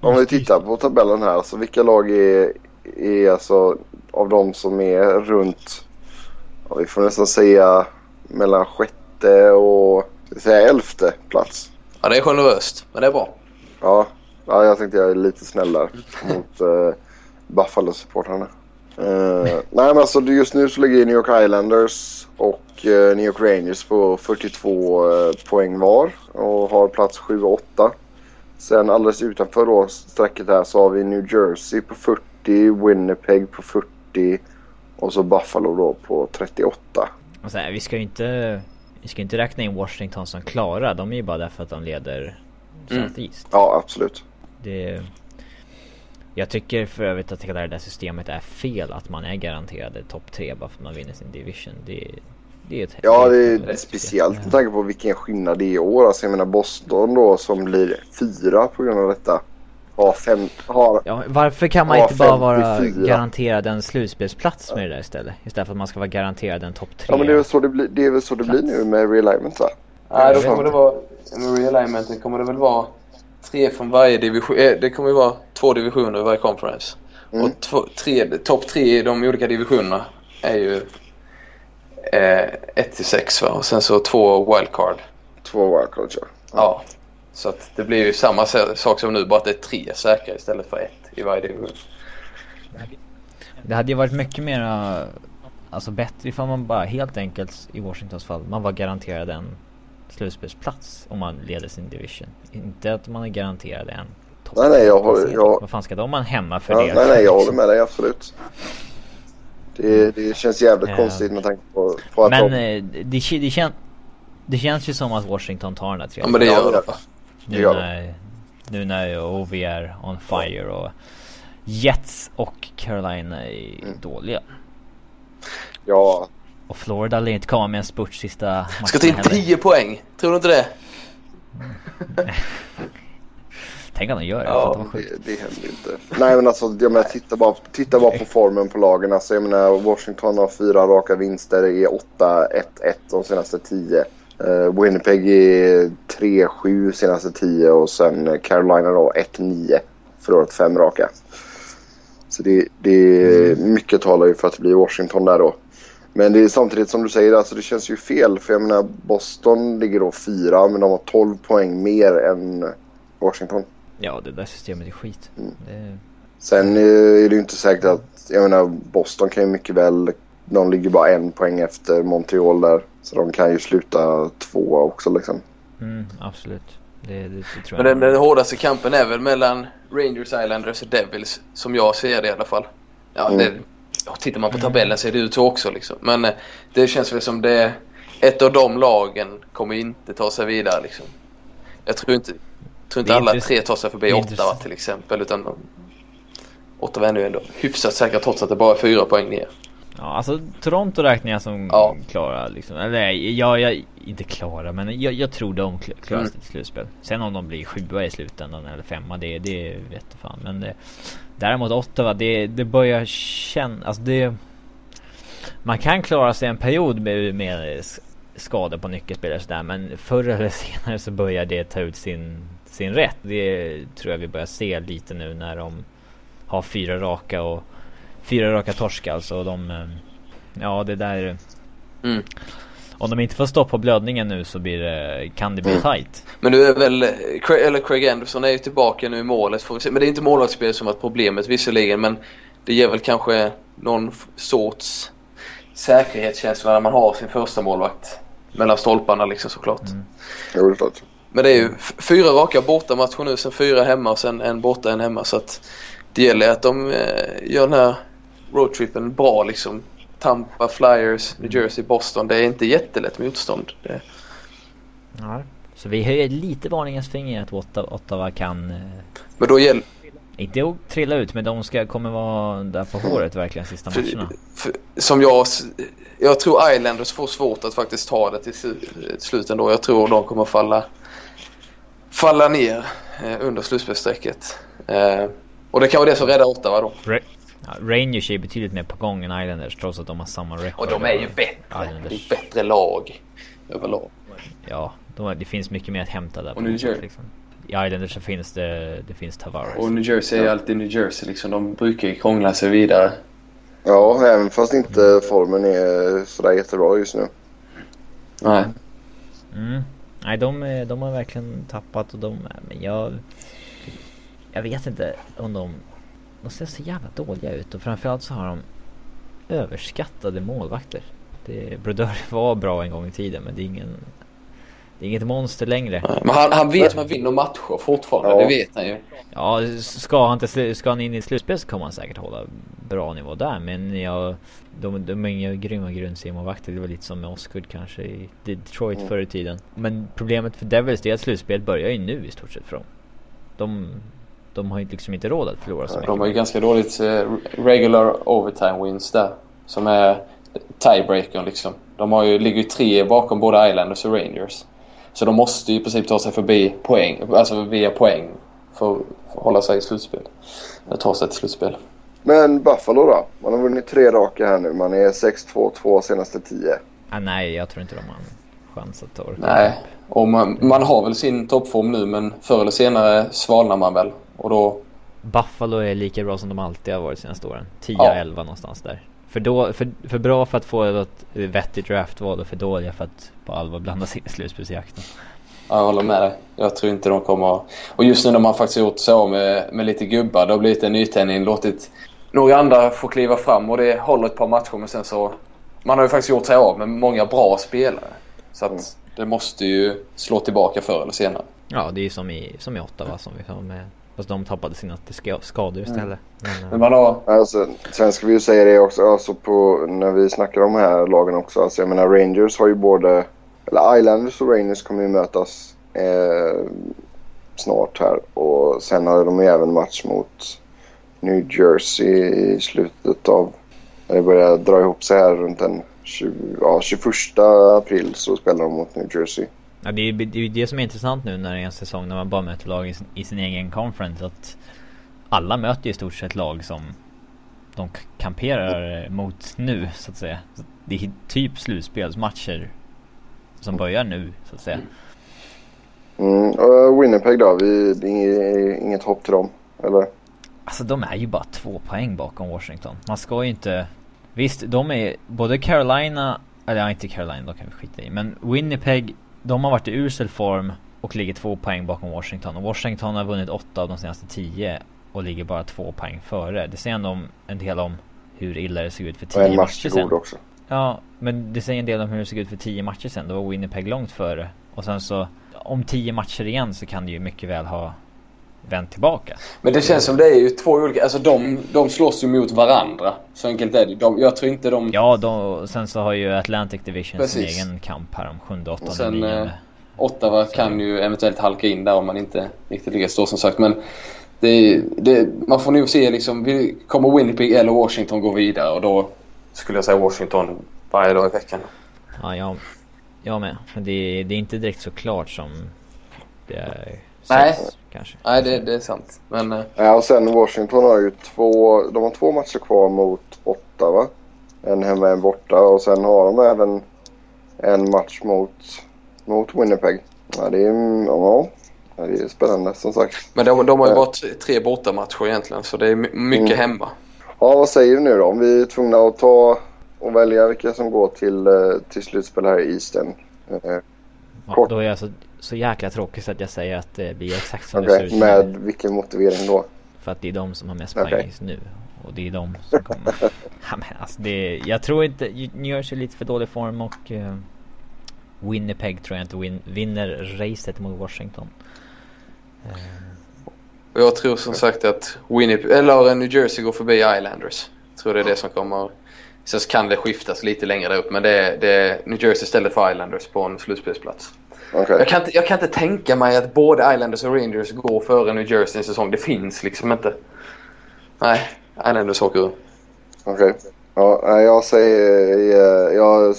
Speaker 1: om vi tittar på tabellen här, så vilka lag är, är alltså av de som är runt, ja, vi får nästan säga mellan sjätte och säga elfte plats.
Speaker 3: Ja det är generöst men det är bra.
Speaker 1: Ja, ja jag tänkte jag är lite snällare mot uh, Buffalo-supportrarna. Uh, nej men alltså just nu så ligger New York Islanders och eh, New York Rangers på 42 eh, poäng var och har plats 7 och 8. Sen alldeles utanför då strecket här så har vi New Jersey på 40, Winnipeg på 40 och så Buffalo då på 38.
Speaker 2: Och så här, vi ska ju inte... Vi ska inte räkna in Washington som klara. De är ju bara där för att de leder
Speaker 3: Mm.
Speaker 2: Southeast.
Speaker 1: Ja, absolut.
Speaker 2: Det... Jag tycker för övrigt att hela det där systemet är fel. Att man är garanterad topp 3 bara för att man vinner sin division. Det, det är ett
Speaker 1: Ja,
Speaker 2: det är fel.
Speaker 1: speciellt med tanke på vilken skillnad det är i år. Alltså jag menar Boston då som blir fyra på grund av detta. Har fem, har,
Speaker 2: Ja, varför kan man inte bara vara
Speaker 1: 54.
Speaker 2: garanterad en slutspelsplats med det där istället? Istället för att man ska vara garanterad en topp 3.
Speaker 1: ja men det är väl så det blir, det är väl så det blir nu med realignment va?
Speaker 3: Nej, då kommer det vara... Med realignmenten kommer det väl vara tre från varje division. eh, Det kommer ju vara två divisioner i varje conference.
Speaker 1: Mm.
Speaker 3: Och två, tre, topp tre i de olika divisionerna är ju eh, 1 till 6 va? Och sen så två wildcard.
Speaker 1: Två wildcards ja.
Speaker 3: Ja. Så att det blir ju samma sak som nu bara att det är tre säkra istället för ett i varje division.
Speaker 2: Det hade ju varit mycket mer Alltså bättre ifall man bara helt enkelt i Washingtons fall Man var garanterad en slutspelsplats om man leder sin division. Inte att man är garanterad en topp
Speaker 1: Nej, nej, jag håller- jag-
Speaker 2: Vad fan ska de ha hemma för
Speaker 1: ja
Speaker 2: det?
Speaker 1: nej nej jag håller med dig absolut. Det, det känns jävligt
Speaker 2: Ja.
Speaker 1: konstigt med tanke på, på att
Speaker 2: Men
Speaker 1: de,
Speaker 2: eh, det, det, kän, det känns ju som att Washington tar den här
Speaker 3: Ja
Speaker 2: tredje.
Speaker 3: men det
Speaker 1: Ja,
Speaker 3: gör
Speaker 1: det gör det
Speaker 2: nu,
Speaker 1: gör de.
Speaker 2: när, nu när OV är on fire och Jets och Carolina är
Speaker 1: Mm.
Speaker 2: dåliga.
Speaker 1: ja,
Speaker 2: Och Florida lär inte komma med en spurt sista matchen
Speaker 3: Ska ta in
Speaker 2: heller.
Speaker 3: 10 poäng. Tror du inte det?
Speaker 2: Tänk om de gör det.
Speaker 3: Ja,
Speaker 2: det var
Speaker 1: det, det händer inte. Nej men alltså jag menar, titta, bara, titta bara på formen på lagen. Alltså, jag menar Washington har fyra raka vinster, är 8-1-1 de senaste 10. Uh, Winnipeg är 3-7 senaste 10 och sen Carolina då 1-9. Förlorat fem raka. Så det, det mycket talar ju för att det blir Washington där då. Men det är samtidigt som du säger, alltså det känns ju fel. För jag menar Boston ligger då fyra men de har 12 poäng mer än Washington.
Speaker 2: Ja, det där systemet är skit.
Speaker 1: Mm.
Speaker 2: Det,
Speaker 1: Sen eh, är det ju inte säkert att, jag menar Boston kan ju mycket väl, de ligger bara en poäng efter Montreal där. Så de kan ju sluta tvåa också liksom.
Speaker 2: mm, absolut. Det, det, det tror
Speaker 3: Men
Speaker 2: jag.
Speaker 3: den, den hårdaste kampen är väl mellan Rangers, Islanders och Devils. Som jag ser det i alla fall. Ja,
Speaker 1: Mm.
Speaker 3: det, ja, tittar man på tabellen ser det ut så också liksom. Men eh, det känns väl som det... Ett av de lagen kommer inte ta sig vidare liksom. Jag tror inte, tror inte alla tre tar sig förbi Ottawa till exempel. Utan Ottawa är nu ändå hyfsat säkra trots att det bara är fyra poäng ner.
Speaker 2: Ja, alltså Toronto räknar jag som
Speaker 3: Ja.
Speaker 2: klara liksom. Eller nej, jag, jag, inte klara men jag, jag tror de kl- klarar sig
Speaker 3: Mm.
Speaker 2: till slutspel. Sen om de blir sjua i slutändan eller femma, det, det vet fan. Men det, däremot Ottawa, det, det börjar kännas... alltså det... Man kan klara sig en period med, med skador på nyckelspelare och sådär men förr eller senare så börjar det ta ut sin, sin rätt. Det tror jag vi börjar se lite nu när de har fyra raka och fyra raka torsk alltså och de eh, Ja det där
Speaker 3: Mm.
Speaker 2: Om de inte får stopp på blödningen nu så blir det, kan det bli
Speaker 1: Mm.
Speaker 2: tight.
Speaker 3: Men nu är väl, eller Craig Anderson är ju tillbaka nu i målet får vi se. Men det är inte målvaktsspel som varit problemet visserligen men det ger väl kanske någon sorts säkerhetskänsla när man har sin första målvakt mellan stolparna liksom såklart.
Speaker 2: Mm.
Speaker 1: Jo, det är klart.
Speaker 3: Men det är ju fyra raka bortamatcher nu, sen fyra hemma och sen en borta, en hemma. Så att det gäller att de eh, gör den här roadtrippen bra liksom. Tampa, Flyers, New Jersey, Boston. Det är inte jättelätt motstånd. Det,
Speaker 2: Ja. Så vi höjer lite varningens finger att Ottawa, Ottawa kan eh,
Speaker 3: men då gäller...
Speaker 2: Inte att trilla ut men de ska, kommer vara där på håret verkligen sista
Speaker 3: För,
Speaker 2: matcherna.
Speaker 3: för, som jag... Jag tror Islanders får svårt att faktiskt ta det till slu- slut ändå. Jag tror de kommer falla, falla ner eh, under slutspelsstrecket. Eh, och det kan vara det som räddar Ottawa då.
Speaker 2: Ra- ja, Rangers är betydligt mer på gång än Islanders trots att de har samma record.
Speaker 3: Och de är ju bättre. Det är bättre lag överlag.
Speaker 2: Ja, de, det finns mycket mer att hämta där.
Speaker 3: Och
Speaker 2: på
Speaker 3: New Jersey.
Speaker 2: liksom. I Islanders så finns det, det finns Tavares.
Speaker 3: Och New Jersey är ju alltid New Jersey liksom. De brukar ju krångla sig vidare.
Speaker 1: Ja, även fast inte formen är sådär jättebra just nu.
Speaker 3: Nej.
Speaker 2: Mm. Nej, de, de har verkligen tappat och de, men jag... Jag vet inte om de... De ser så jävla dåliga ut och framförallt så har de överskattade målvakter. Det, Brodeur var bra en gång i tiden men det är ingen... Det är inget monster längre.
Speaker 3: Men han, han vet att man vinner matcher fortfarande.
Speaker 1: Ja.
Speaker 3: Det vet han ju.
Speaker 2: Ja, ska han, slu- ska han in i slutspel så kommer han säkert hålla bra nivå där. Men jag, de, de är inga grymma grundseriemålvakter. Det var lite som med Osgood kanske i Detroit
Speaker 1: Mm.
Speaker 2: förr i tiden. Men problemet för Devils är att slutspelet börjar ju nu i stort sett för dem. De, de har ju liksom inte råd att förlora så mycket.
Speaker 3: De har ju ganska dåligt eh, regular overtime wins där. Som är tiebreakern liksom. De har ju, ligger ju tre bakom både Islanders och Rangers. Så de måste ju i princip ta sig förbi poäng, alltså via poäng för att hålla sig i slutspel. Ta sig till slutspel.
Speaker 1: Men Buffalo då? Man har vunnit tre raka här nu. Man är 6-2 två senaste tio.
Speaker 2: Ah, nej, jag tror inte de har en chans att ta det.
Speaker 3: Nej, och man, man har väl sin toppform nu men förr eller senare svalnar man väl. Och då...
Speaker 2: Buffalo är lika bra som de alltid har varit de senaste åren. 10-11
Speaker 3: Ja.
Speaker 2: någonstans där. För, då, för, för bra för att få ett vettigt draftval och för dåliga för att på allvar blanda sig i slutspelsjakten.
Speaker 3: Ja, jag håller med dig. Jag tror inte de kommer att... Och just nu när man faktiskt gjort så med, med lite gubbar. Det har blivit en nytändning. Låtit några andra få kliva fram och det håller ett par matcher men sen så... Man har ju faktiskt gjort sig av med många bra spelare. Så att
Speaker 1: Mm.
Speaker 3: det måste ju slå tillbaka förr eller senare.
Speaker 2: Ja, det är ju som i, som i Ottawa som vi sa med... Fast de tappade sina skador istället. Men,
Speaker 3: Men
Speaker 2: eh,
Speaker 3: man har...
Speaker 1: Alltså, sen ska vi ju säga det också alltså på, när vi snackar om de här lagen också. Alltså, jag menar Rangers har ju både... Eller Islanders och Rangers kommer ju mötas eh, snart här. Och sen har de ju även match mot New Jersey i slutet av... När det börjar dra ihop sig här runt den 20, ja, 21 april så spelar de mot New Jersey.
Speaker 2: Ja, det är ju det, som är intressant nu när det är en säsong när man bara möter lag i sin, i sin egen conference. Att alla möter ju i stort sett lag som de kamperar mot nu så att säga. Så det är typ slutspelsmatcher som börjar nu så att säga.
Speaker 1: Mm, och Winnipeg då? Vi, det är inget hopp till dem, eller?
Speaker 2: Alltså de är ju bara två poäng bakom Washington. Man ska ju inte... Visst, de är... Både Carolina... Eller inte Carolina, de kan vi skita i. Men Winnipeg, de har varit i usel form och ligger två poäng bakom Washington. Och Washington har vunnit åtta av de senaste tio och ligger bara två poäng före. Det säger ändå om, en del om hur illa det såg ut för tio
Speaker 1: match
Speaker 2: matcher sen.
Speaker 1: också.
Speaker 2: Ja, men det säger en del om hur det såg ut för tio matcher sen. Då var Winnipeg långt före. Och sen så, om tio matcher igen så kan det ju mycket väl ha vänt tillbaka.
Speaker 3: Men det känns som det är ju två olika... Alltså de, de slåss ju mot varandra. Så enkelt är det. De, jag tror inte de...
Speaker 2: Ja, då, sen så har ju Atlantic Division
Speaker 3: Precis.
Speaker 2: sin egen kamp här om sjunde, åttonde,
Speaker 3: Och sen, eh, Ottawa kan ju eventuellt halka in där om man inte riktigt ligger så som sagt. Men det, det, man får nog se liksom, kommer Winnipeg eller Washington gå vidare och då skulle jag säga Washington varje dag i veckan.
Speaker 2: Ja, jag, jag med. Men det, det är inte direkt så klart som det är
Speaker 3: Nej.
Speaker 2: kanske.
Speaker 3: Nej, det, det är sant. Men eh,
Speaker 1: Ja, och sen Washington har ju två, de har två matcher kvar mot åtta va? En hemma och en borta och sen har de även en match mot, mot Winnipeg. Ja, det är, ja, ja, det är spännande som sagt.
Speaker 3: Men de, de har ju bara tre- bortamatcher egentligen så det är my- mycket
Speaker 1: Mm.
Speaker 3: hemma.
Speaker 1: Ja, vad säger vi nu då? Om vi är tvungna att ta och välja vilka som går till, eh, till slutspel här i Eastern. Eh,
Speaker 2: Ja,
Speaker 1: Kort.
Speaker 2: då är jag så, jäkla tråkig så att jag säger att det blir exakt som
Speaker 1: Okej,
Speaker 2: det ser ut
Speaker 1: med vilken motivering då?
Speaker 2: För att det är de som har mest
Speaker 1: Okej.
Speaker 2: poäng just nu. Och det är de som kommer. ja, men alltså det, jag tror inte, New Jersey är lite för dålig form och eh, Winnipeg tror jag inte win, vinner racet mot Washington. Eh,
Speaker 3: Och jag tror som sagt att Winnipeg, eller New Jersey går förbi Islanders. Jag tror det är det som kommer. Sen så kan det skiftas lite längre där upp men det är, det är New Jersey istället för Islanders på en slutspelsplats.
Speaker 1: Okej.
Speaker 3: Jag kan, inte, jag kan inte tänka mig att både Islanders och Rangers går före New Jersey en säsong. Det finns liksom inte. Nej, Islanders åker ur.
Speaker 1: Okej. Ja, nej, jag säger... eh, Jag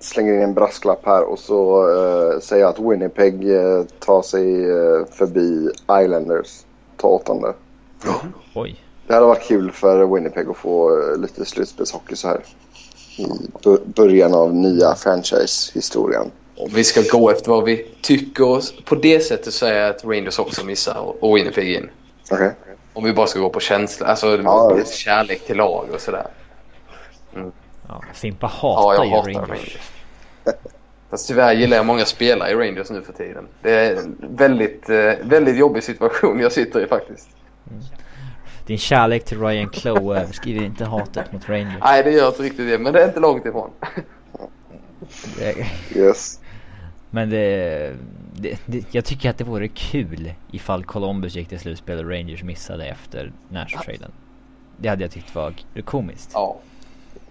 Speaker 1: slänger in en brasklapp här och så eh, säger jag att Winnipeg eh, tar sig eh, förbi Islanders. Tar åttonde.
Speaker 2: oj.
Speaker 1: Det hade varit kul för Winnipeg att få lite slutspelshockey så här. I början av nya franchise-historien.
Speaker 3: Om vi ska gå efter vad vi tycker på det sättet så är jag att Rangers också missar och- Winnipeg in.
Speaker 1: Okej.
Speaker 3: Om vi bara ska gå på känsla, alltså
Speaker 1: Ja,
Speaker 3: lite kärlek till lag och sådär.
Speaker 2: Ja, Fimpa
Speaker 3: Ja,
Speaker 2: hatar
Speaker 3: jag
Speaker 2: ju
Speaker 3: hatar
Speaker 2: Rangers.
Speaker 3: Rangers. Fast tyvärr gillar jag många spelare i Rangers nu för tiden. Det är en väldigt, eh, väldigt jobbig situation jag sitter i faktiskt.
Speaker 2: Din kärlek till Ryan Clough överskriver inte hatet mot Rangers.
Speaker 3: Nej, det gör inte riktigt det, men det är inte långt ifrån.
Speaker 1: Yes.
Speaker 2: Men det, det, det, jag tycker att det vore kul ifall Columbus gick till slutspel och Rangers missade efter Nash-traden. Det hade jag tyckt var komiskt.
Speaker 3: Ja.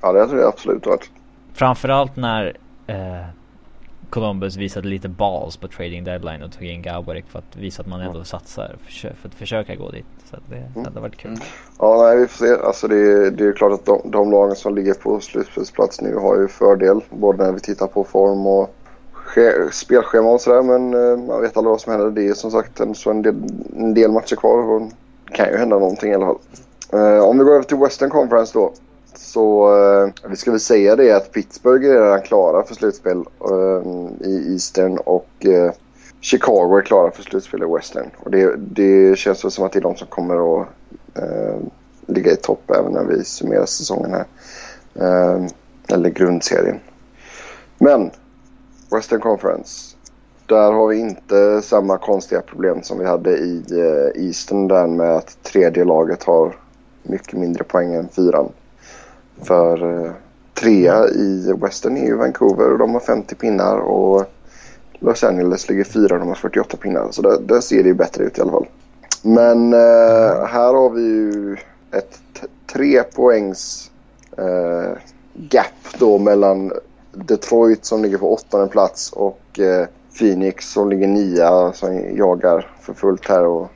Speaker 1: Ja, det tror jag absolut varit.
Speaker 2: Framförallt när eh, Columbus visade lite balls på trading deadline och tog in Gaborik för att visa att man ändå satsar för, för att försöka gå dit. Så det hade varit kul.
Speaker 3: Mm.
Speaker 1: Ja, nej, vi får se. Alltså det, är- det är ju klart att de, de lagen som ligger på slutspelsplats nu har ju fördel. Både när vi tittar på form och spelschema och sådär. Men eh, man vet aldrig vad som händer. Det är som sagt en, så en, del, en del matcher kvar och det kan ju hända någonting i alla fall. Eh, om vi går över till Western Conference då. Så eh, vi ska väl säga det att Pittsburgh är redan klara för slutspel i Eastern och Chicago är klara för slutspel i Western. Och det, det känns väl som att det är de som kommer att eh, ligga i topp även när vi summerar säsongen här. Eh, eller grundserien. Men Western Conference. Där har vi inte samma konstiga problem som vi hade i eh, Eastern där med att tredje laget har mycket mindre poäng än fyran. För eh, trea i Western är ju Vancouver och de har 50 pinnar och Los Angeles ligger fyra och de har 48 pinnar. Så där, där ser det ju bättre ut i alla fall. Men eh, här har vi ju ett tre poängs eh, gap då mellan Detroit som ligger på åttonde plats och eh, Phoenix som ligger nia som jagar för fullt här. Och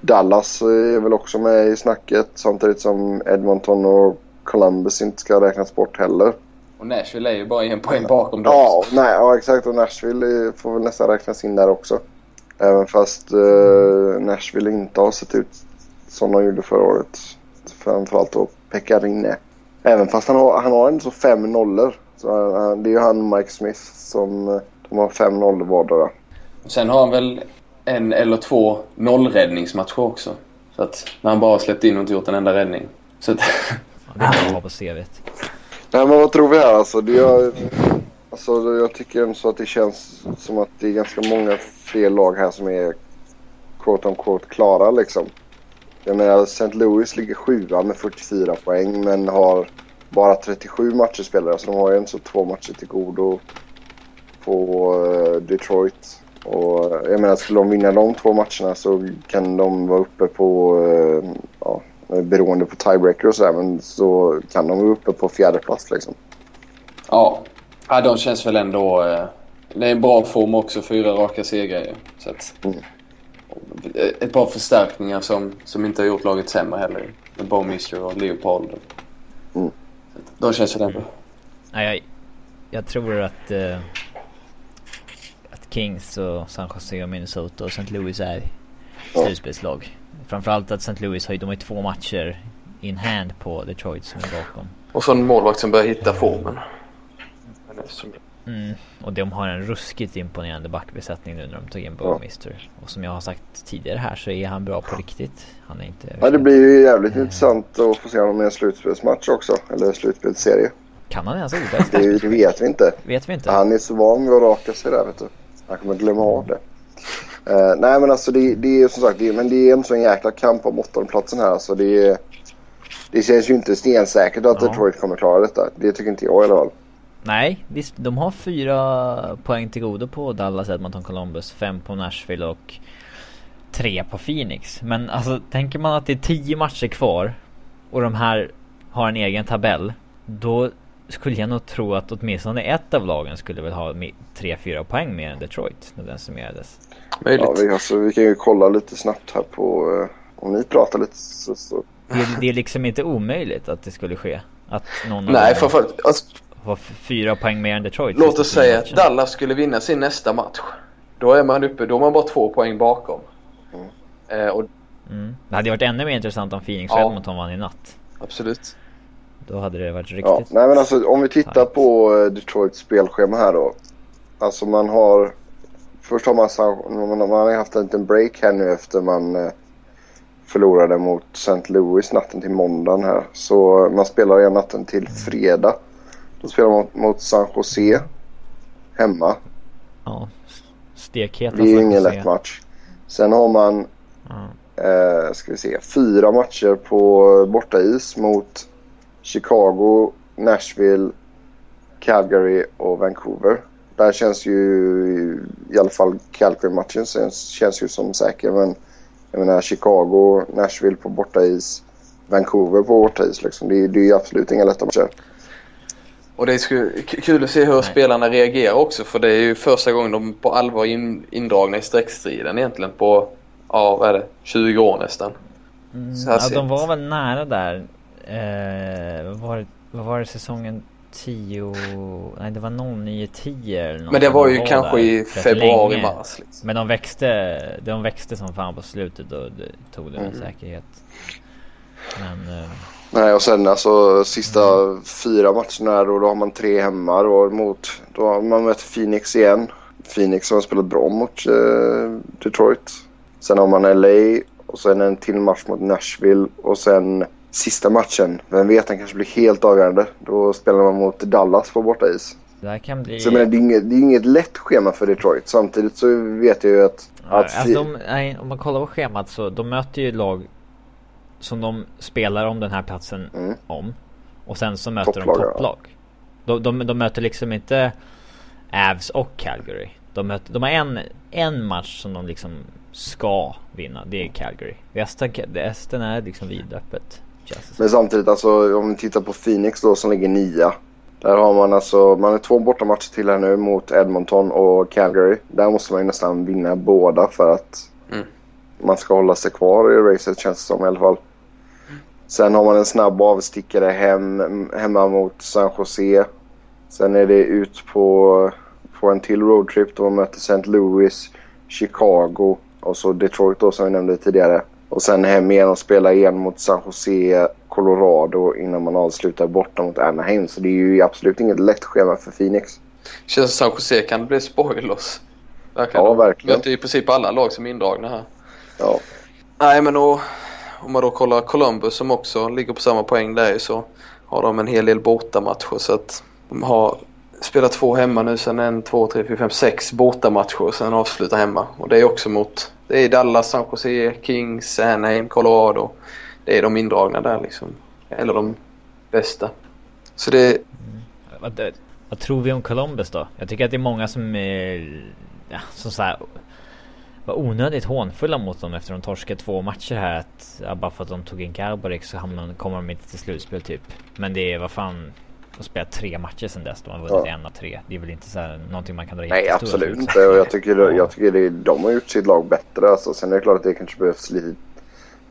Speaker 1: Dallas är väl också med i snacket samtidigt som Edmonton och Columbus inte ska räknas bort heller.
Speaker 3: Och Nashville är ju bara en poäng bakom dem.
Speaker 1: Ja, nej, ja exakt. Och Nashville får väl nästan räknas in där också. Även fast eh, Nashville inte har sett ut som de gjorde förra året. Framförallt då Pekarinne. Även fast han har, han har ändå så fem nollor. Han, det är ju han Mike Smith som eh, de har fem nollor vardera.
Speaker 3: Sen har han väl en eller två nollräddningsmatcher också. Så att när han bara släppt in och inte gjort en enda räddning. Så att,
Speaker 2: det att ha på CVt.
Speaker 1: Nej men vad tror vi här alltså? Det är, alltså jag tycker ändå så att det känns som att det är ganska många fler lag här som är quote on quote klara liksom. Jag menar St. Louis ligger sjua med 44 poäng men har bara 37 matcher spelare. Så de har ju ändå så två matcher till godo på eh, Detroit. Och eh, jag menar skulle de vinna de två matcherna så kan de vara uppe på eh, ja, beroende på tiebreaker och sådär men så kan de vara uppe på fjärde plats liksom.
Speaker 3: ja. ja, de känns väl ändå... Det är en bra form också, fyra raka segrar ju. Så att,
Speaker 1: Mm.
Speaker 3: Ett par förstärkningar som, som inte har gjort laget sämre heller. Med Bowmister och Leopold.
Speaker 1: Mm.
Speaker 3: De känns ju ändå.
Speaker 2: Nej, jag, jag tror att, eh, att Kings och San Jose och Minnesota och St. Louis är slutspelslag. Framförallt att St. Louis har ju, de har ju två matcher in hand på Detroit som är bakom.
Speaker 3: Och så en målvakt som börjar hitta formen.
Speaker 2: Mm. Och de har en ruskigt imponerande backbesättning nu när de tog in Bowmister. Och som jag har sagt tidigare här så är han bra på riktigt. Han är inte...
Speaker 1: Ja, det blir ju jävligt intressant att få se honom i en slutspelsmatch också. Eller slutspelsserie.
Speaker 2: Kan han ens odla?
Speaker 1: Det, det vet vi inte.
Speaker 2: Vet vi inte.
Speaker 1: Han är så van vid att raka sig där vet du. Han kommer glömma av det. Eh, nej men alltså det, det är som sagt, det, men det är en sån jäkla kamp om åttondeplatsen här. Alltså det, det känns ju inte stensäkert att
Speaker 2: Ja.
Speaker 1: Detroit kommer klara detta. Det tycker inte jag i alla fall.
Speaker 2: Nej, visst. De har fyra poäng till godo på Dallas, Edmonton, Columbus. Fem på Nashville och tre på Phoenix. Men alltså, tänker man att det är tio matcher kvar och de här har en egen tabell. Då skulle jag nog tro att åtminstone ett av lagen skulle väl ha tre, fyra poäng mer än Detroit när den summerades.
Speaker 3: Möjligt.
Speaker 1: Ja, vi, alltså, vi kan ju kolla lite snabbt här på... Eh, om ni pratar lite så... så.
Speaker 2: Det, är- det är liksom inte omöjligt att det skulle ske. Att någon
Speaker 3: Nej, framförallt. Alltså,
Speaker 2: har fyra poäng mer än Detroit.
Speaker 3: låt oss säga att. Dallas skulle vinna sin nästa match. Då är man uppe, då är man bara två poäng bakom.
Speaker 1: Mm.
Speaker 3: Eh, och
Speaker 2: Mm. Det hade ju varit ännu mer intressant om Phoenix och
Speaker 3: Ja.
Speaker 2: Edmonton vann i natt.
Speaker 3: absolut.
Speaker 2: Då hade det varit
Speaker 1: Ja,
Speaker 2: riktigt.
Speaker 1: nej men alltså om vi tittar på eh, Detroits spelschema här då. Alltså man har... Först har man, man, har haft en liten break här nu efter man eh, förlorade mot St. Louis natten till måndagen här. Så man spelar igen natten till fredag. Då spelar mot, mot San Jose hemma.
Speaker 2: Ja. Stekheta
Speaker 1: Det är ingen lätt match. Sen har man,
Speaker 2: Ja.
Speaker 1: eh, ska vi se, fyra matcher på bortais mot Chicago, Nashville, Calgary och Vancouver. Där känns ju i alla fall Calgary-matchen känns, känns ju som säker. Men jag menar Chicago, Nashville på bortais, Vancouver på bortais liksom. Det, är- det är ju absolut inga lätta matcher.
Speaker 3: Och det är kul att se hur
Speaker 2: Nej.
Speaker 3: spelarna reagerar också för det är ju första gången de på allvar in, indragna i streckstriden egentligen på, ja vad är det, 20 år nästan.
Speaker 2: Mm, ja,
Speaker 3: sent.
Speaker 2: de var väl nära där. Eh, var var det säsongen 10? Nej det var 09-10 eller något.
Speaker 3: Men det var ju
Speaker 2: De
Speaker 3: kanske i
Speaker 2: rätt
Speaker 3: februari,
Speaker 2: länge.
Speaker 3: mars. Liksom.
Speaker 2: Men de växte, de växte som fan på slutet och det tog det med
Speaker 3: Mm.
Speaker 2: säkerhet. Men eh,
Speaker 1: Nej, och sen alltså sista fyra matcherna då, då har man tre hemma då mot, då har man mött Phoenix igen. Phoenix har spelat bra mot eh, Detroit. Sen har man LA och sen en till match mot Nashville och sen sista matchen, vem vet den kanske blir helt avgörande. Då spelar man mot Dallas på bortais.
Speaker 2: det kan bli...
Speaker 1: Så menar, det är, inget, det är inget lätt schema för Detroit. Samtidigt så vet jag ju att... Att
Speaker 2: alltså de, nej, om man kollar på schemat så de möter ju lag som de spelar om den här platsen
Speaker 1: Mm.
Speaker 2: om. Och sen så möter
Speaker 1: Topplag,
Speaker 2: de
Speaker 1: ja.
Speaker 2: topplag. De, de, de möter liksom inte Avs och Calgary. De, möter, de har en, en match som de liksom ska vinna. Det är Calgary. Resten, resten är liksom vidöppet.
Speaker 1: Men samtidigt alltså om vi tittar på Phoenix då som ligger nia. Där har man alltså, man har två bortamatcher till här nu mot Edmonton och Calgary. Där måste man ju nästan vinna båda för att
Speaker 3: Mm.
Speaker 1: man ska hålla sig kvar i racet känns det som i alla fall. Sen har man en snabb avstickare hem, hemma mot San Jose. Sen är det ut på, på en till roadtrip då man möter St. Louis, Chicago och så Detroit då som vi nämnde tidigare. Och sen hem igen och spela igen mot San Jose, Colorado innan man avslutar borta mot Anaheim. Så det är ju absolut inget lätt schema för Phoenix.
Speaker 3: Känns som San Jose kan bli spoilers. Verkligen.
Speaker 1: Ja,
Speaker 3: De
Speaker 1: verkligen.
Speaker 3: Möter i princip alla lag som är indragna här.
Speaker 1: Ja,
Speaker 3: Nej men då, om man då kollar Columbus som också ligger på samma poäng där så har de en hel del bortamatcher så att de har spelat två hemma nu sen en, två, tre, fyra, fem, sex bortamatcher och sen avslutar hemma. Och det är också mot, det är Dallas, San Jose, Kings, Anaheim, Colorado. Det är de indragna där liksom. Eller de bästa. Så det,
Speaker 2: Vad, vad tror vi om Columbus då? Jag tycker att det är många som är... Ja, som så här, var onödigt hånfulla mot dem efter de torskade två matcher här. Att, ja, bara för att de tog in Garbarek så hamnar, kommer de inte till slutspel typ. Men det är vad fan... De har spelat tre matcher sedan dess. De har vunnit
Speaker 1: Ja.
Speaker 2: en av tre. Det är väl inte så här, någonting man kan dra
Speaker 1: nej absolut inte. Och jag tycker, jag tycker det, de har gjort sitt lag bättre. Alltså. Sen är det klart att det kanske behövs lite...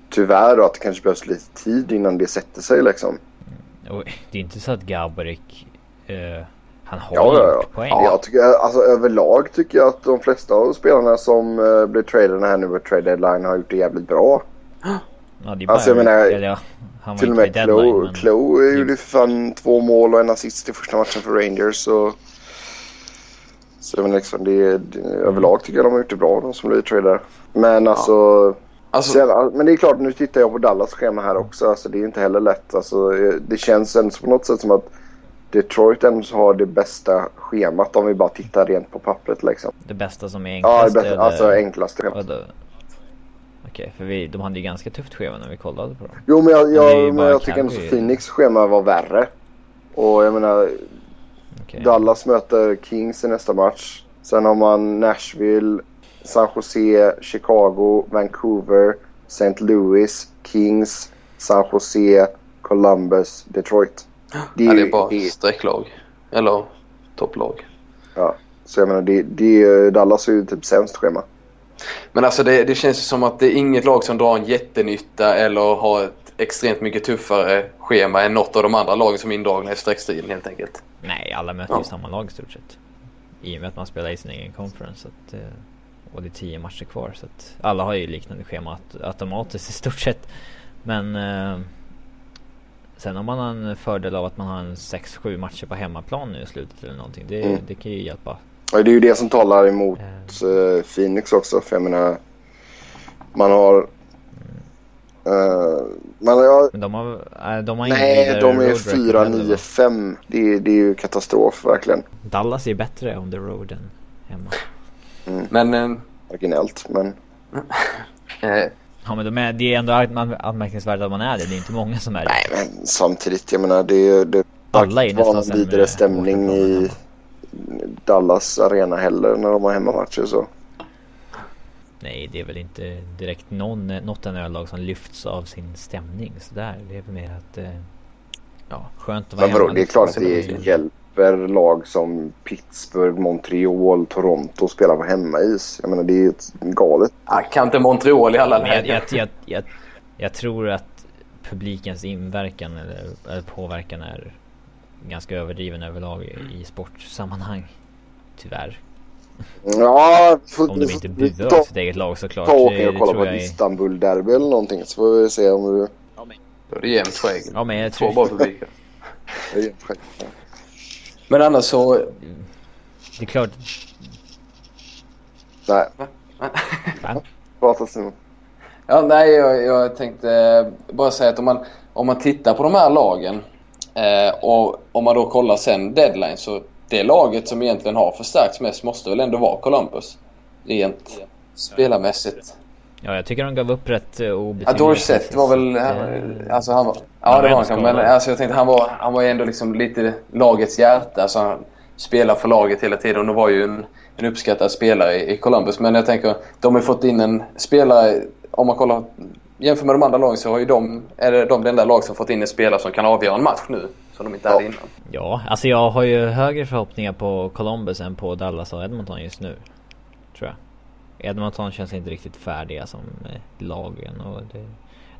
Speaker 1: Tyvärr då, att det kanske behövs lite tid innan det sätter sig liksom.
Speaker 2: Och det är inte så att Gaborik... Uh, han har
Speaker 1: Ja, ja, ja.
Speaker 2: poäng.
Speaker 1: Jag tycker, alltså, överlag tycker jag att de flesta av spelarna som uh, blir tradade här nu på trade deadline har gjort det jävligt bra.
Speaker 2: Ja, det är bara,
Speaker 1: Alltså, jag menar,
Speaker 2: eller, ja, han var
Speaker 1: Till och med Chloe,
Speaker 2: men-
Speaker 1: Chloe gjorde för fan två mål och en assist i första matchen för Rangers. Så, så jag menar liksom, det, det, överlag tycker jag de har gjort det bra de som blir tradade. Men alltså,
Speaker 3: Alltså,
Speaker 1: sen, men det är klart nu tittar jag på Dallas schema här också. Alltså, det är inte heller lätt. Alltså, eh, det känns ändå på något sätt som att Detroit ändå har det bästa schemat om vi bara tittar rent på pappret liksom.
Speaker 2: Det bästa som är
Speaker 1: Ja,
Speaker 2: enklast
Speaker 1: det bästa,
Speaker 2: eller-
Speaker 1: alltså enklaste schemat.
Speaker 2: Okej, för vi, de hade ju ganska tufft schema när vi kollade på dem.
Speaker 1: Jo men jag, jag, men jag tycker ändå
Speaker 2: Calgary.
Speaker 1: Phoenix schema var värre. Och jag menar
Speaker 2: Okej.
Speaker 1: Dallas möter Kings i nästa match. Sen har man Nashville, San Jose, Chicago, Vancouver, St. Louis, Kings, San Jose, Columbus, Detroit. Det
Speaker 3: ja, det är bara
Speaker 1: det-
Speaker 3: strecklag. Eller topplag.
Speaker 1: så jag menar, det, det, Dallas är ju typ sämst schema.
Speaker 3: Men alltså det, det känns ju som att det är inget lag som drar en jättenytta eller har ett extremt mycket tuffare schema än något av de andra lagen som är indragna i streckstriden helt enkelt.
Speaker 2: Nej, alla möter ju
Speaker 3: Ja.
Speaker 2: samma lag i stort sett. I och med att man spelar i sin egen conference. Så att, eh, och det är tio matcher kvar. Så att alla har ju liknande schema aut- automatiskt i stort sett. Men eh, sen om man har en fördel av att man har en 6-7 matcher på hemmaplan nu i slutet eller någonting. Det,
Speaker 1: Mm.
Speaker 2: det kan ju hjälpa.
Speaker 1: Och det är ju det som talar emot
Speaker 2: eh,
Speaker 1: Phoenix också. För jag menar, man har... eh, man har
Speaker 2: men de har, äh, de har
Speaker 1: nej, de är
Speaker 2: road record heller, va?
Speaker 1: 4-9-5. Det, är- det är ju katastrof verkligen.
Speaker 2: Dallas är bättre on the road än hemma.
Speaker 3: Men eh,
Speaker 1: Marginellt, men...
Speaker 2: Ja men de är, det är ändå anmär- anmärkningsvärt att man är det. Det är inte många som är det.
Speaker 1: Nej, men samtidigt, jag menar det... det
Speaker 2: Alla är
Speaker 1: var någon vidare stämning i Dallas arena heller när de har hemmamatcher så.
Speaker 2: Nej, det är väl inte direkt någon, något NHL-lag som lyfts av sin stämning sådär. Det är väl mer att... Eh, ja, skönt att vara
Speaker 1: Men vadå,
Speaker 2: hemma
Speaker 1: det är
Speaker 2: liksom.
Speaker 1: klart att det hjälper lag som Pittsburgh, Montreal, Toronto spela på hemmais. Jag menar det är ju ett galet.
Speaker 3: ah, kan inte Montreal i alla
Speaker 2: jag,
Speaker 3: lägen.
Speaker 2: jag, jag, jag, jag tror att publikens inverkan eller, eller påverkan är ganska överdriven överlag i, i sportsammanhang. Tyvärr.
Speaker 1: Ja, får,
Speaker 2: Om de inte buar
Speaker 1: ta,
Speaker 2: sitt eget lag såklart.
Speaker 1: ta och
Speaker 2: Det,
Speaker 1: och kolla
Speaker 2: tror
Speaker 1: på
Speaker 2: jag.
Speaker 1: Istanbul-derby eller någonting så får vi se om du...
Speaker 3: Då är det jämnt skägg.
Speaker 2: Ja men jag
Speaker 3: Två
Speaker 2: tror...
Speaker 3: publiker.
Speaker 1: Ja.
Speaker 3: Men annars så...
Speaker 2: Det är klart...
Speaker 1: Nej, prata Simon.
Speaker 3: Ja, nej, jag, jag tänkte bara säga att om man, om man tittar på de här lagen eh, och om man då kollar sen deadline så det laget som egentligen har förstärkts mest måste väl ändå vara Columbus. Rent spelarmässigt.
Speaker 2: Ja jag tycker de gav upp rätt
Speaker 3: Ja,
Speaker 2: obetydligt.
Speaker 3: Dorsett var väl...
Speaker 2: Eh,
Speaker 3: Alltså han var,
Speaker 2: Han
Speaker 3: ja, det
Speaker 2: var
Speaker 3: han kanske. Men alltså, jag tänkte han var, han var ju ändå liksom lite lagets hjärta. Alltså, han spelar för laget hela tiden och var ju en, en uppskattad spelare i, i Columbus. Men jag tänker, de har fått in en spelare... Om man kollar jämför med de andra lagen så har ju de, är det de det enda lag som fått in en spelare som kan avgöra en match nu. Som de inte hade
Speaker 1: Ja.
Speaker 3: innan.
Speaker 2: Ja, alltså jag har ju högre förhoppningar på Columbus än på Dallas och Edmonton just nu. Edmonton känns inte riktigt färdiga som eh, lag än och det,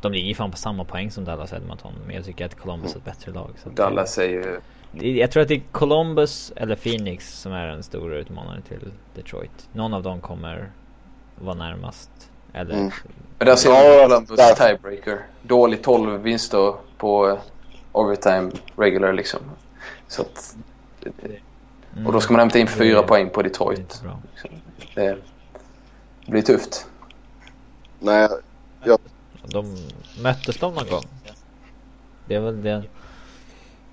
Speaker 2: De ligger ju fan på samma poäng som Dallas och Edmonton. Men jag tycker att Columbus är ett bättre lag.
Speaker 3: Dallas är ju...
Speaker 2: Det- Jag tror att det är Columbus eller Phoenix som är den stora utmanaren till Detroit. Någon av dem kommer vara närmast. Eller...
Speaker 1: Mm.
Speaker 3: Men vi Columbus
Speaker 1: där.
Speaker 3: tiebreaker. Dåligt 12 vinster på overtime regular liksom. Så att,
Speaker 2: Mm.
Speaker 3: och då ska man hämta in fyra
Speaker 2: Det-
Speaker 3: poäng på
Speaker 2: det är
Speaker 3: Detroit.
Speaker 2: bra.
Speaker 3: Det blir tufft.
Speaker 1: Nej,
Speaker 2: De möttes de någon gång? Det är väl det.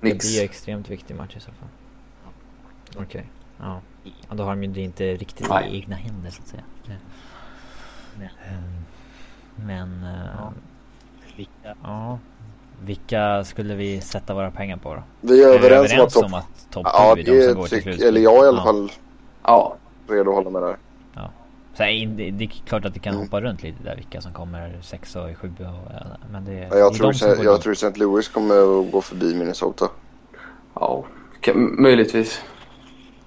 Speaker 2: Det blir ju extremt viktig match i så fall. Okej. Ja. ja. Då har de ju inte riktigt
Speaker 3: Nej.
Speaker 2: i egna händer så att säga. Ja. Ehm, Men... eh, ja. Vilka skulle vi sätta våra pengar på då?
Speaker 1: vi är överens, om att topp...
Speaker 2: om att topp
Speaker 1: Ja,
Speaker 2: 7 är de som går till slutspel?
Speaker 1: Eller jag i alla
Speaker 2: Ja.
Speaker 1: fall
Speaker 3: Ja,
Speaker 1: redo att hålla med där.
Speaker 2: Så här, det, det är klart att det kan
Speaker 1: Mm.
Speaker 2: hoppa runt lite där vilka som kommer sexa och sjua och eh, men det,
Speaker 1: Ja,
Speaker 2: det är
Speaker 1: Jag,
Speaker 2: de
Speaker 1: tror,
Speaker 2: går
Speaker 1: jag
Speaker 2: långt.
Speaker 1: tror St. Louis kommer att gå förbi Minnesota.
Speaker 3: ja. Kan, möjligtvis.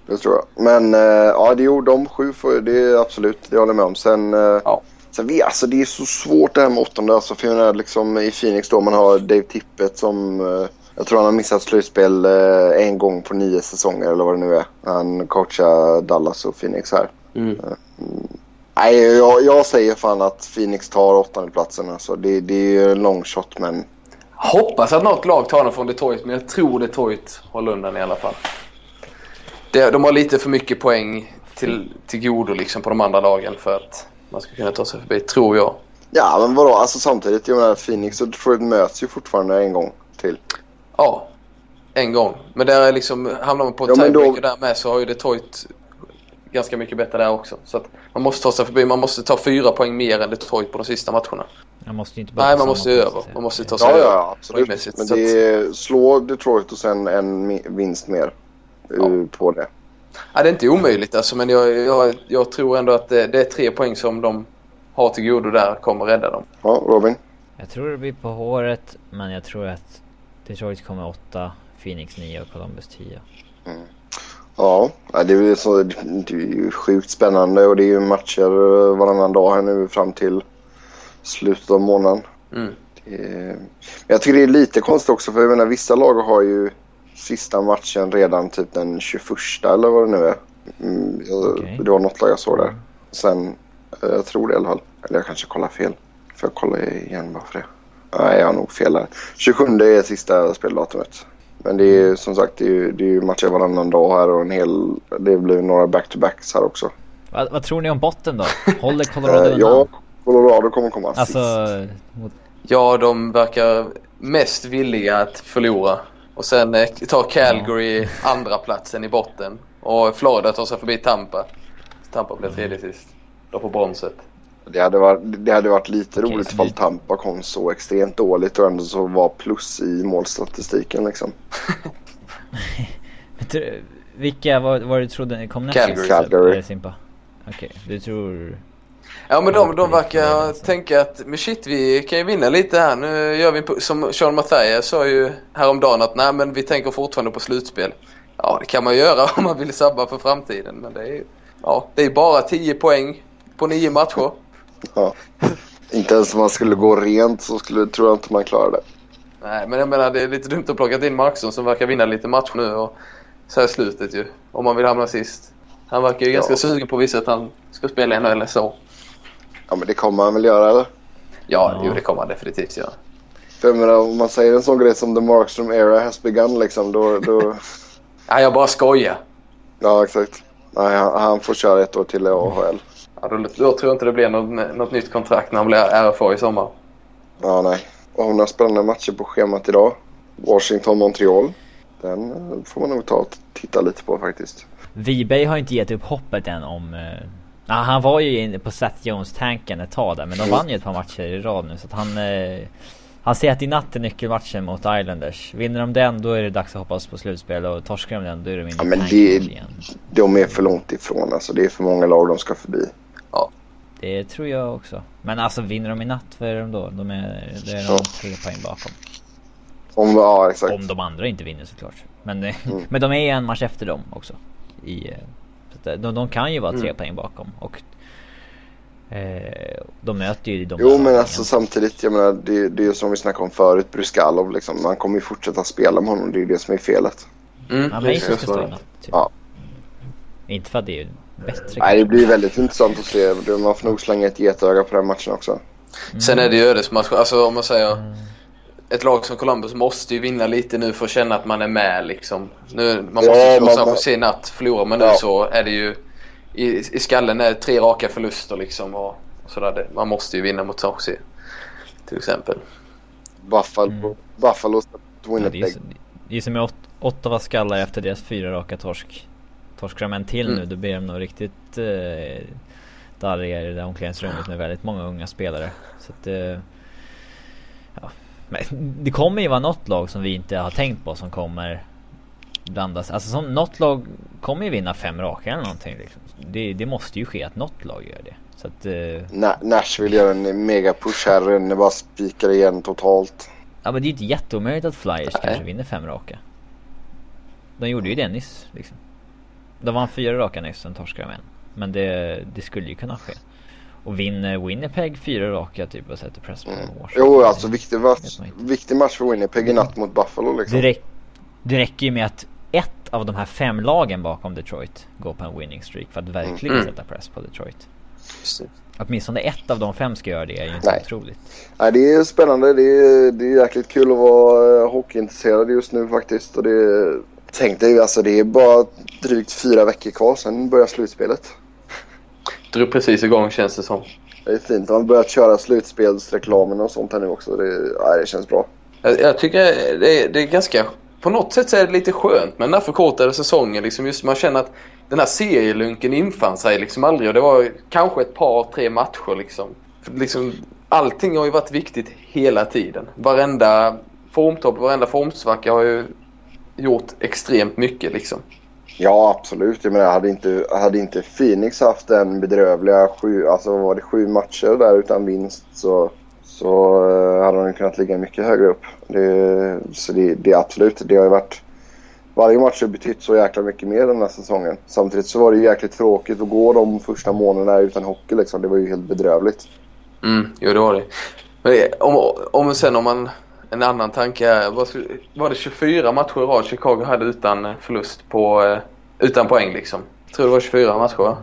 Speaker 1: Det tror jag. Men eh, ja, det, jo, de sju får, det är absolut, det håller jag med om. Sen, eh,
Speaker 3: Ja.
Speaker 1: sen vi, alltså, det är så svårt det här med åttonde. Alltså, för jag menar, liksom, I Phoenix då man har Dave Tippett som eh, Jag tror han har missat slutspel en gång på nio säsonger eller vad det nu är. Han coachar Dallas och Phoenix här.
Speaker 3: Mm.
Speaker 1: Nej, jag, jag säger fan att Phoenix tar åttondeplatsen. Alltså. Det, det är ju en long shot men
Speaker 3: Hoppas att något lag tar den från Detroit, men jag tror Detroit håller undan i alla fall. De har lite för mycket poäng till, till godo liksom på de andra lagen för att man ska kunna ta sig förbi, tror jag.
Speaker 1: Ja, men vadå? Alltså samtidigt, jag menar Phoenix och Detroit möts ju fortfarande en gång till.
Speaker 3: Ja, en gång. Men där är liksom, hamnar man på
Speaker 1: Ja, men då-
Speaker 3: tiebreaker där med så har ju Detroit ganska mycket bättre där också. Så att man måste ta sig förbi. Man måste ta fyra poäng mer än Detroit på de sista matcherna.
Speaker 2: Man måste inte bara
Speaker 3: Nej, man måste ju över. Man måste ta sig
Speaker 1: Ja,
Speaker 3: över.
Speaker 1: ja, absolut. Men det är, slå Detroit och sen en vinst mer uh, på det.
Speaker 3: Ja, det är inte omöjligt alltså, men jag, jag, jag tror ändå att det, det är tre poäng som de har till godo där kommer rädda dem.
Speaker 1: Ja, Robin?
Speaker 2: Jag tror det blir på håret, men jag tror att Detroit kommer åtta, Phoenix 9 och Columbus 10.
Speaker 1: Ja, ja, det är, så, det är ju sjukt spännande och det är ju matcher eh, varannan dag här nu fram till slutet av månaden.
Speaker 3: Mm.
Speaker 1: Är, jag tycker det är lite konstigt också för jag menar vissa lag har ju sista matchen redan typ den 21 eller vad det nu är. Mm, jag,
Speaker 2: Okej.
Speaker 1: Det var något lag jag såg där. Sen, eh, jag tror det i alla fall. Eller jag kanske kollar fel. Får jag kolla igen bara för det? Nej, jag har nog fel där. 27 är sista speldatumet. Men det är som sagt det är, ju- det är ju matcher varannan dag här och en hel... Det blir några back-to-backs här också.
Speaker 2: Vad, vad tror ni om botten då? Håller Colorado
Speaker 1: Eh,
Speaker 2: undan?
Speaker 1: ja, Colorado kommer komma
Speaker 2: Alltså,
Speaker 1: sist.
Speaker 2: mot,
Speaker 3: Ja, de verkar mest villiga att förlora. Och sen eh, tar Calgary andra platsen i botten. Och Florida tar sig förbi Tampa. Tampa blir tredje sist. Då på bronset.
Speaker 1: Det hade varit, det hade varit lite
Speaker 2: Okej,
Speaker 1: roligt ifall
Speaker 2: vi-
Speaker 1: Tampa kom så extremt dåligt och ändå så var plus i målstatistiken liksom.
Speaker 2: Vilka var, var du trodde kom näst
Speaker 3: Calgary.
Speaker 1: Calgary.
Speaker 2: Okej, du tror...
Speaker 3: Ja men de, de verkar tänka att men shit vi kan ju vinna lite här. Nu gör vi som Sean Mathias sa ju häromdagen att nej men vi tänker fortfarande på slutspel. Ja det kan man göra om man vill sabba för framtiden men det är ju ja, det är bara 10 poäng på 9 matcher.
Speaker 1: Ja. Inte ens om man skulle gå rent så skulle, tror jag inte man klarar det.
Speaker 3: Nej men jag menar det är lite dumt att plocka in Marksson som verkar vinna lite matcher nu och så här slutet ju. Om man vill hamna sist. Han verkar ju
Speaker 1: Ja.
Speaker 3: ganska sugen på visa att han ska spela i NHL eller så.
Speaker 1: Ja men det kommer man väl göra eller?
Speaker 3: Ja,
Speaker 2: Ja.
Speaker 3: Jo, det kommer han definitivt göra.
Speaker 1: För jag menar, om man säger en sån grej som the Markström era has begun liksom då... då
Speaker 3: Ja, jag bara skojar.
Speaker 1: ja exakt. Nej, han, han får köra ett år till i AHL.
Speaker 3: Ja, då, då tror jag inte det blir något, något nytt kontrakt när han blir RFA i sommar.
Speaker 1: Ja nej. Och har några spännande matcher på schemat idag. Washington-Montreal. Den eh, får man nog ta och titta lite på faktiskt.
Speaker 2: Wiberg har inte gett upp hoppet än om... Ja, han var ju inne på Seth Jones-tanken ett tag där men de vann ju ett par matcher i rad nu så att han... Eh, han ser att i natt är nyckelmatchen mot Islanders. Vinner de den då är det dags att hoppas på slutspel och torskar de den då är de inne
Speaker 1: Ja, men det-
Speaker 2: igen.
Speaker 1: De är för långt ifrån alltså. Det är för många lag de ska förbi.
Speaker 2: Det tror jag också. Men alltså vinner de i natt, vad är de då? De är, det är de
Speaker 1: Ja.
Speaker 2: tre poäng bakom.
Speaker 1: Om, ja exakt.
Speaker 2: Om de andra inte vinner såklart. Men, eh,
Speaker 1: Mm.
Speaker 2: men de är en match efter dem också. I, eh, så att, eh, de, de kan ju vara tre
Speaker 3: Mm.
Speaker 2: poäng bakom. Och eh, de möter ju de
Speaker 1: Jo men alltså samtidigt, jag menar det, det är ju som vi snackade om förut, Bruskalov liksom. Man kommer ju fortsätta spela med honom, det är ju det som är felet.
Speaker 3: Mm,
Speaker 2: Ja,
Speaker 3: det
Speaker 2: Mason
Speaker 3: ska
Speaker 2: ska stå i
Speaker 3: svara.
Speaker 2: natt. Typ.
Speaker 1: Ja.
Speaker 2: Inte för att det är bättre.
Speaker 1: Nej det blir väldigt intressant att se. Man får nog slänga ett getöga på den matchen också.
Speaker 3: Sen är det ju ödesmatch. Alltså om man säger
Speaker 2: Mm.
Speaker 3: ett lag som Columbus måste ju vinna lite nu för att känna att man är med liksom. Nu, man
Speaker 1: Ja,
Speaker 3: måste ju slå
Speaker 1: man-
Speaker 3: San Jose natt. Förlorar man nu
Speaker 1: Ja.
Speaker 3: så är det ju i, i skallen är det tre raka förluster liksom och, och sådär. Man måste ju vinna mot San Jose till exempel.
Speaker 1: Buffalo,
Speaker 2: Mm.
Speaker 1: Buffalo
Speaker 2: Ja, det, är,
Speaker 1: Winnipeg.
Speaker 2: så- det är som Ot- Ottawa skallar efter deras fyra raka torsk. Torskar de en till
Speaker 3: Mm.
Speaker 2: nu då blir de nog riktigt eh, darriga i det där omklädningsrummet med väldigt många unga spelare. Så att, eh, ja. Men det kommer ju vara något lag som vi inte har tänkt på som kommer blandas. Alltså som, något lag kommer ju vinna fem raka eller någonting. Liksom. Det, det måste ju ske att något lag gör det. Så att, eh,
Speaker 1: Na- Nashville gör en mega push här. Den bara spikar igen totalt.
Speaker 2: Ja men det är ju inte jätteomöjligt att Flyers
Speaker 3: Nej.
Speaker 2: kanske vinner fem raka. De gjorde ju det nyss liksom. De vann fyra raka nyss, sen torskade de en. Men det, det skulle ju kunna ske. Och vinner Winnipeg fyra raka typ och sätter press på
Speaker 1: Mm. Jo, alltså viktig match, viktig match för Winnipeg i natt mot Buffalo liksom.
Speaker 2: Det, räck, det räcker ju med att ett av de här fem lagen bakom Detroit går på en winning streak för att verkligen
Speaker 3: Mm.
Speaker 2: sätta press på Detroit.
Speaker 3: Det.
Speaker 2: Åtminstone ett av de fem ska göra det är ju inte
Speaker 1: Nej.
Speaker 2: otroligt.
Speaker 1: Nej, det är spännande. Det är, det är jäkligt kul att vara eh, hockeyintresserad just nu faktiskt. Och det, tänk dig, alltså det är bara drygt fyra veckor kvar sen börjar slutspelet.
Speaker 3: Drog precis igång känns det som.
Speaker 1: Det är fint. Man har börjat köra slutspelsreklamen och sånt här nu också. Det, ja, det känns bra.
Speaker 3: Jag, jag tycker det är, det är ganska... På något sätt så är det lite skönt med den här förkortade säsongen. Liksom just man känner att den här serielunken infann sig liksom aldrig. Och det var kanske ett par, tre matcher liksom. För liksom allting har ju varit viktigt hela tiden. Varenda formtopp, varenda formsvacka har ju gjort extremt mycket liksom.
Speaker 1: Ja, absolut. Jag menar, hade inte, hade inte Phoenix haft en bedrövliga sju, alltså var det sju matcher där utan vinst så, så eh, hade de kunnat ligga mycket högre upp. Det, så det, det är absolut, det har ju varit varje match har betytt så jäkla mycket mer den här säsongen. Samtidigt så var det ju jäkligt tråkigt att gå de första månaderna utan hockey liksom. Det var ju helt bedrövligt.
Speaker 3: Mm, jo det var det. Men det- om, om sen om man... En annan tanke är, var det 24 matcher i rad Chicago hade utan eh, förlust på... eh, Utan poäng liksom? Jag tror det var 24 matcher va?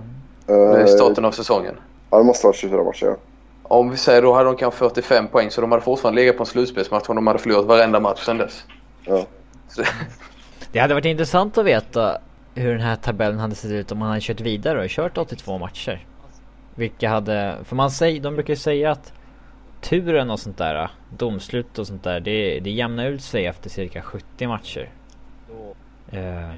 Speaker 3: Det är
Speaker 1: Eh,
Speaker 3: starten av säsongen.
Speaker 1: ja, det måste vara 24 matcher ja.
Speaker 3: Om vi säger då hade de kanske 45 poäng så de hade fortfarande legat på en slutspelsmatch om de hade förlorat varenda match sedan dess.
Speaker 1: ja.
Speaker 2: Det hade varit intressant att veta hur den här tabellen hade sett ut om man hade kört vidare och kört 82 matcher. Vilka hade, för man säger, de brukar ju säga att turen och sånt där, domslut och sånt där, det, det jämnar ut sig efter cirka 70 matcher. Eh,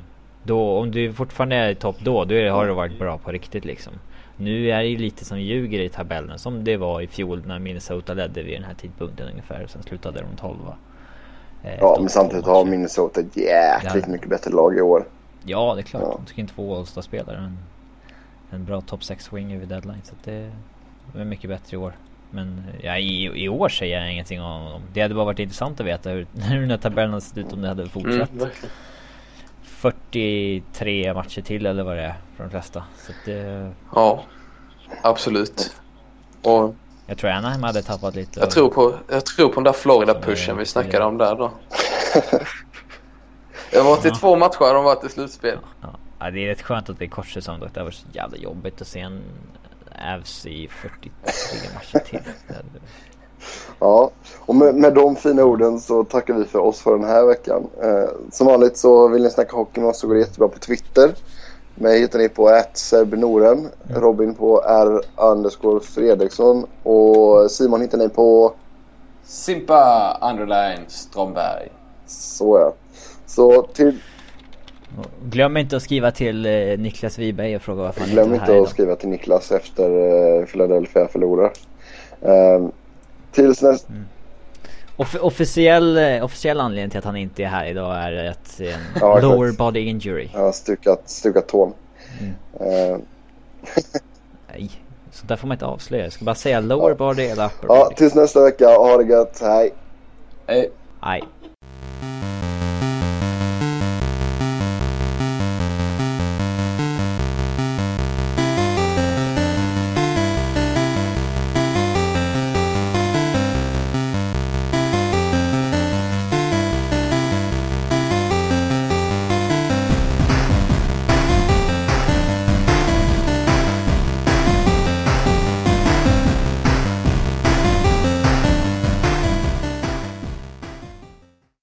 Speaker 2: då, om du fortfarande är i topp då, då är, har du varit bra på riktigt liksom. Nu är det ju lite som ljuger i tabellen som det var i fjol när Minnesota ledde vid den här tidpunkten ungefär och sen slutade de 12 eh,
Speaker 1: Ja, men
Speaker 2: 82
Speaker 1: samtidigt har. Minnesota jäkligt
Speaker 2: Ja.
Speaker 1: mycket bättre lag i år.
Speaker 2: Ja, det är klart.
Speaker 1: Ja.
Speaker 2: De tog in två All-Star-spelare. En, en bra top 6-winger vid deadline. Så att det, det är mycket bättre i år. Men ja, i, i år säger jag ingenting om dem. Det hade bara varit intressant att veta hur, hur den här tabellen hade sett ut om det hade
Speaker 3: mm,
Speaker 2: fortsatt.
Speaker 3: verkligen.
Speaker 2: 43 matcher till eller vad det är för de flesta. Så det,
Speaker 3: Ja, absolut. Och
Speaker 2: jag tror Anaheim hade tappat lite.
Speaker 3: jag tror på, jag tror på den där Florida-pushen vi snackade om där då. Det varit i
Speaker 2: Ja.
Speaker 3: två matcher de varit i slutspel.
Speaker 2: Ja. ja, det är rätt skönt att det är kortsäsong dock. Det har varit så jävla jobbigt att se en Avs i 43 matcher till.
Speaker 1: Ja, och med, med de fina orden så tackar vi för oss för den här veckan. Eh, som vanligt så vill ni snacka hockey med oss så går det jättebra på Twitter. Mig hittar ni på @serbnoren, Robin på r underscore Fredriksson och Simon hittar ni på
Speaker 3: Simpa underline Stromberg.
Speaker 1: så ja. Så till,
Speaker 2: Glöm inte att skriva till eh, Niklas Wiberg och fråga varför han
Speaker 1: glöm
Speaker 2: inte är
Speaker 1: inte
Speaker 2: här
Speaker 1: att
Speaker 2: idag.
Speaker 1: skriva till Niklas efter eh, Philadelphia förlorar. Eh, tills nästa...
Speaker 2: Off- officiell, eh, officiell anledning till att han inte är här idag är att en
Speaker 1: Ja, exakt.
Speaker 2: lower body injury.
Speaker 1: Har stukat, stukat tån.
Speaker 2: Mm.
Speaker 1: Eh,
Speaker 2: Nej, så där får man inte avslöja. Jag ska bara säga lower body eller upper
Speaker 1: ja,
Speaker 2: body.
Speaker 1: tills nästa vecka. Ha det gött. Hej!
Speaker 3: Hej.
Speaker 2: Nej.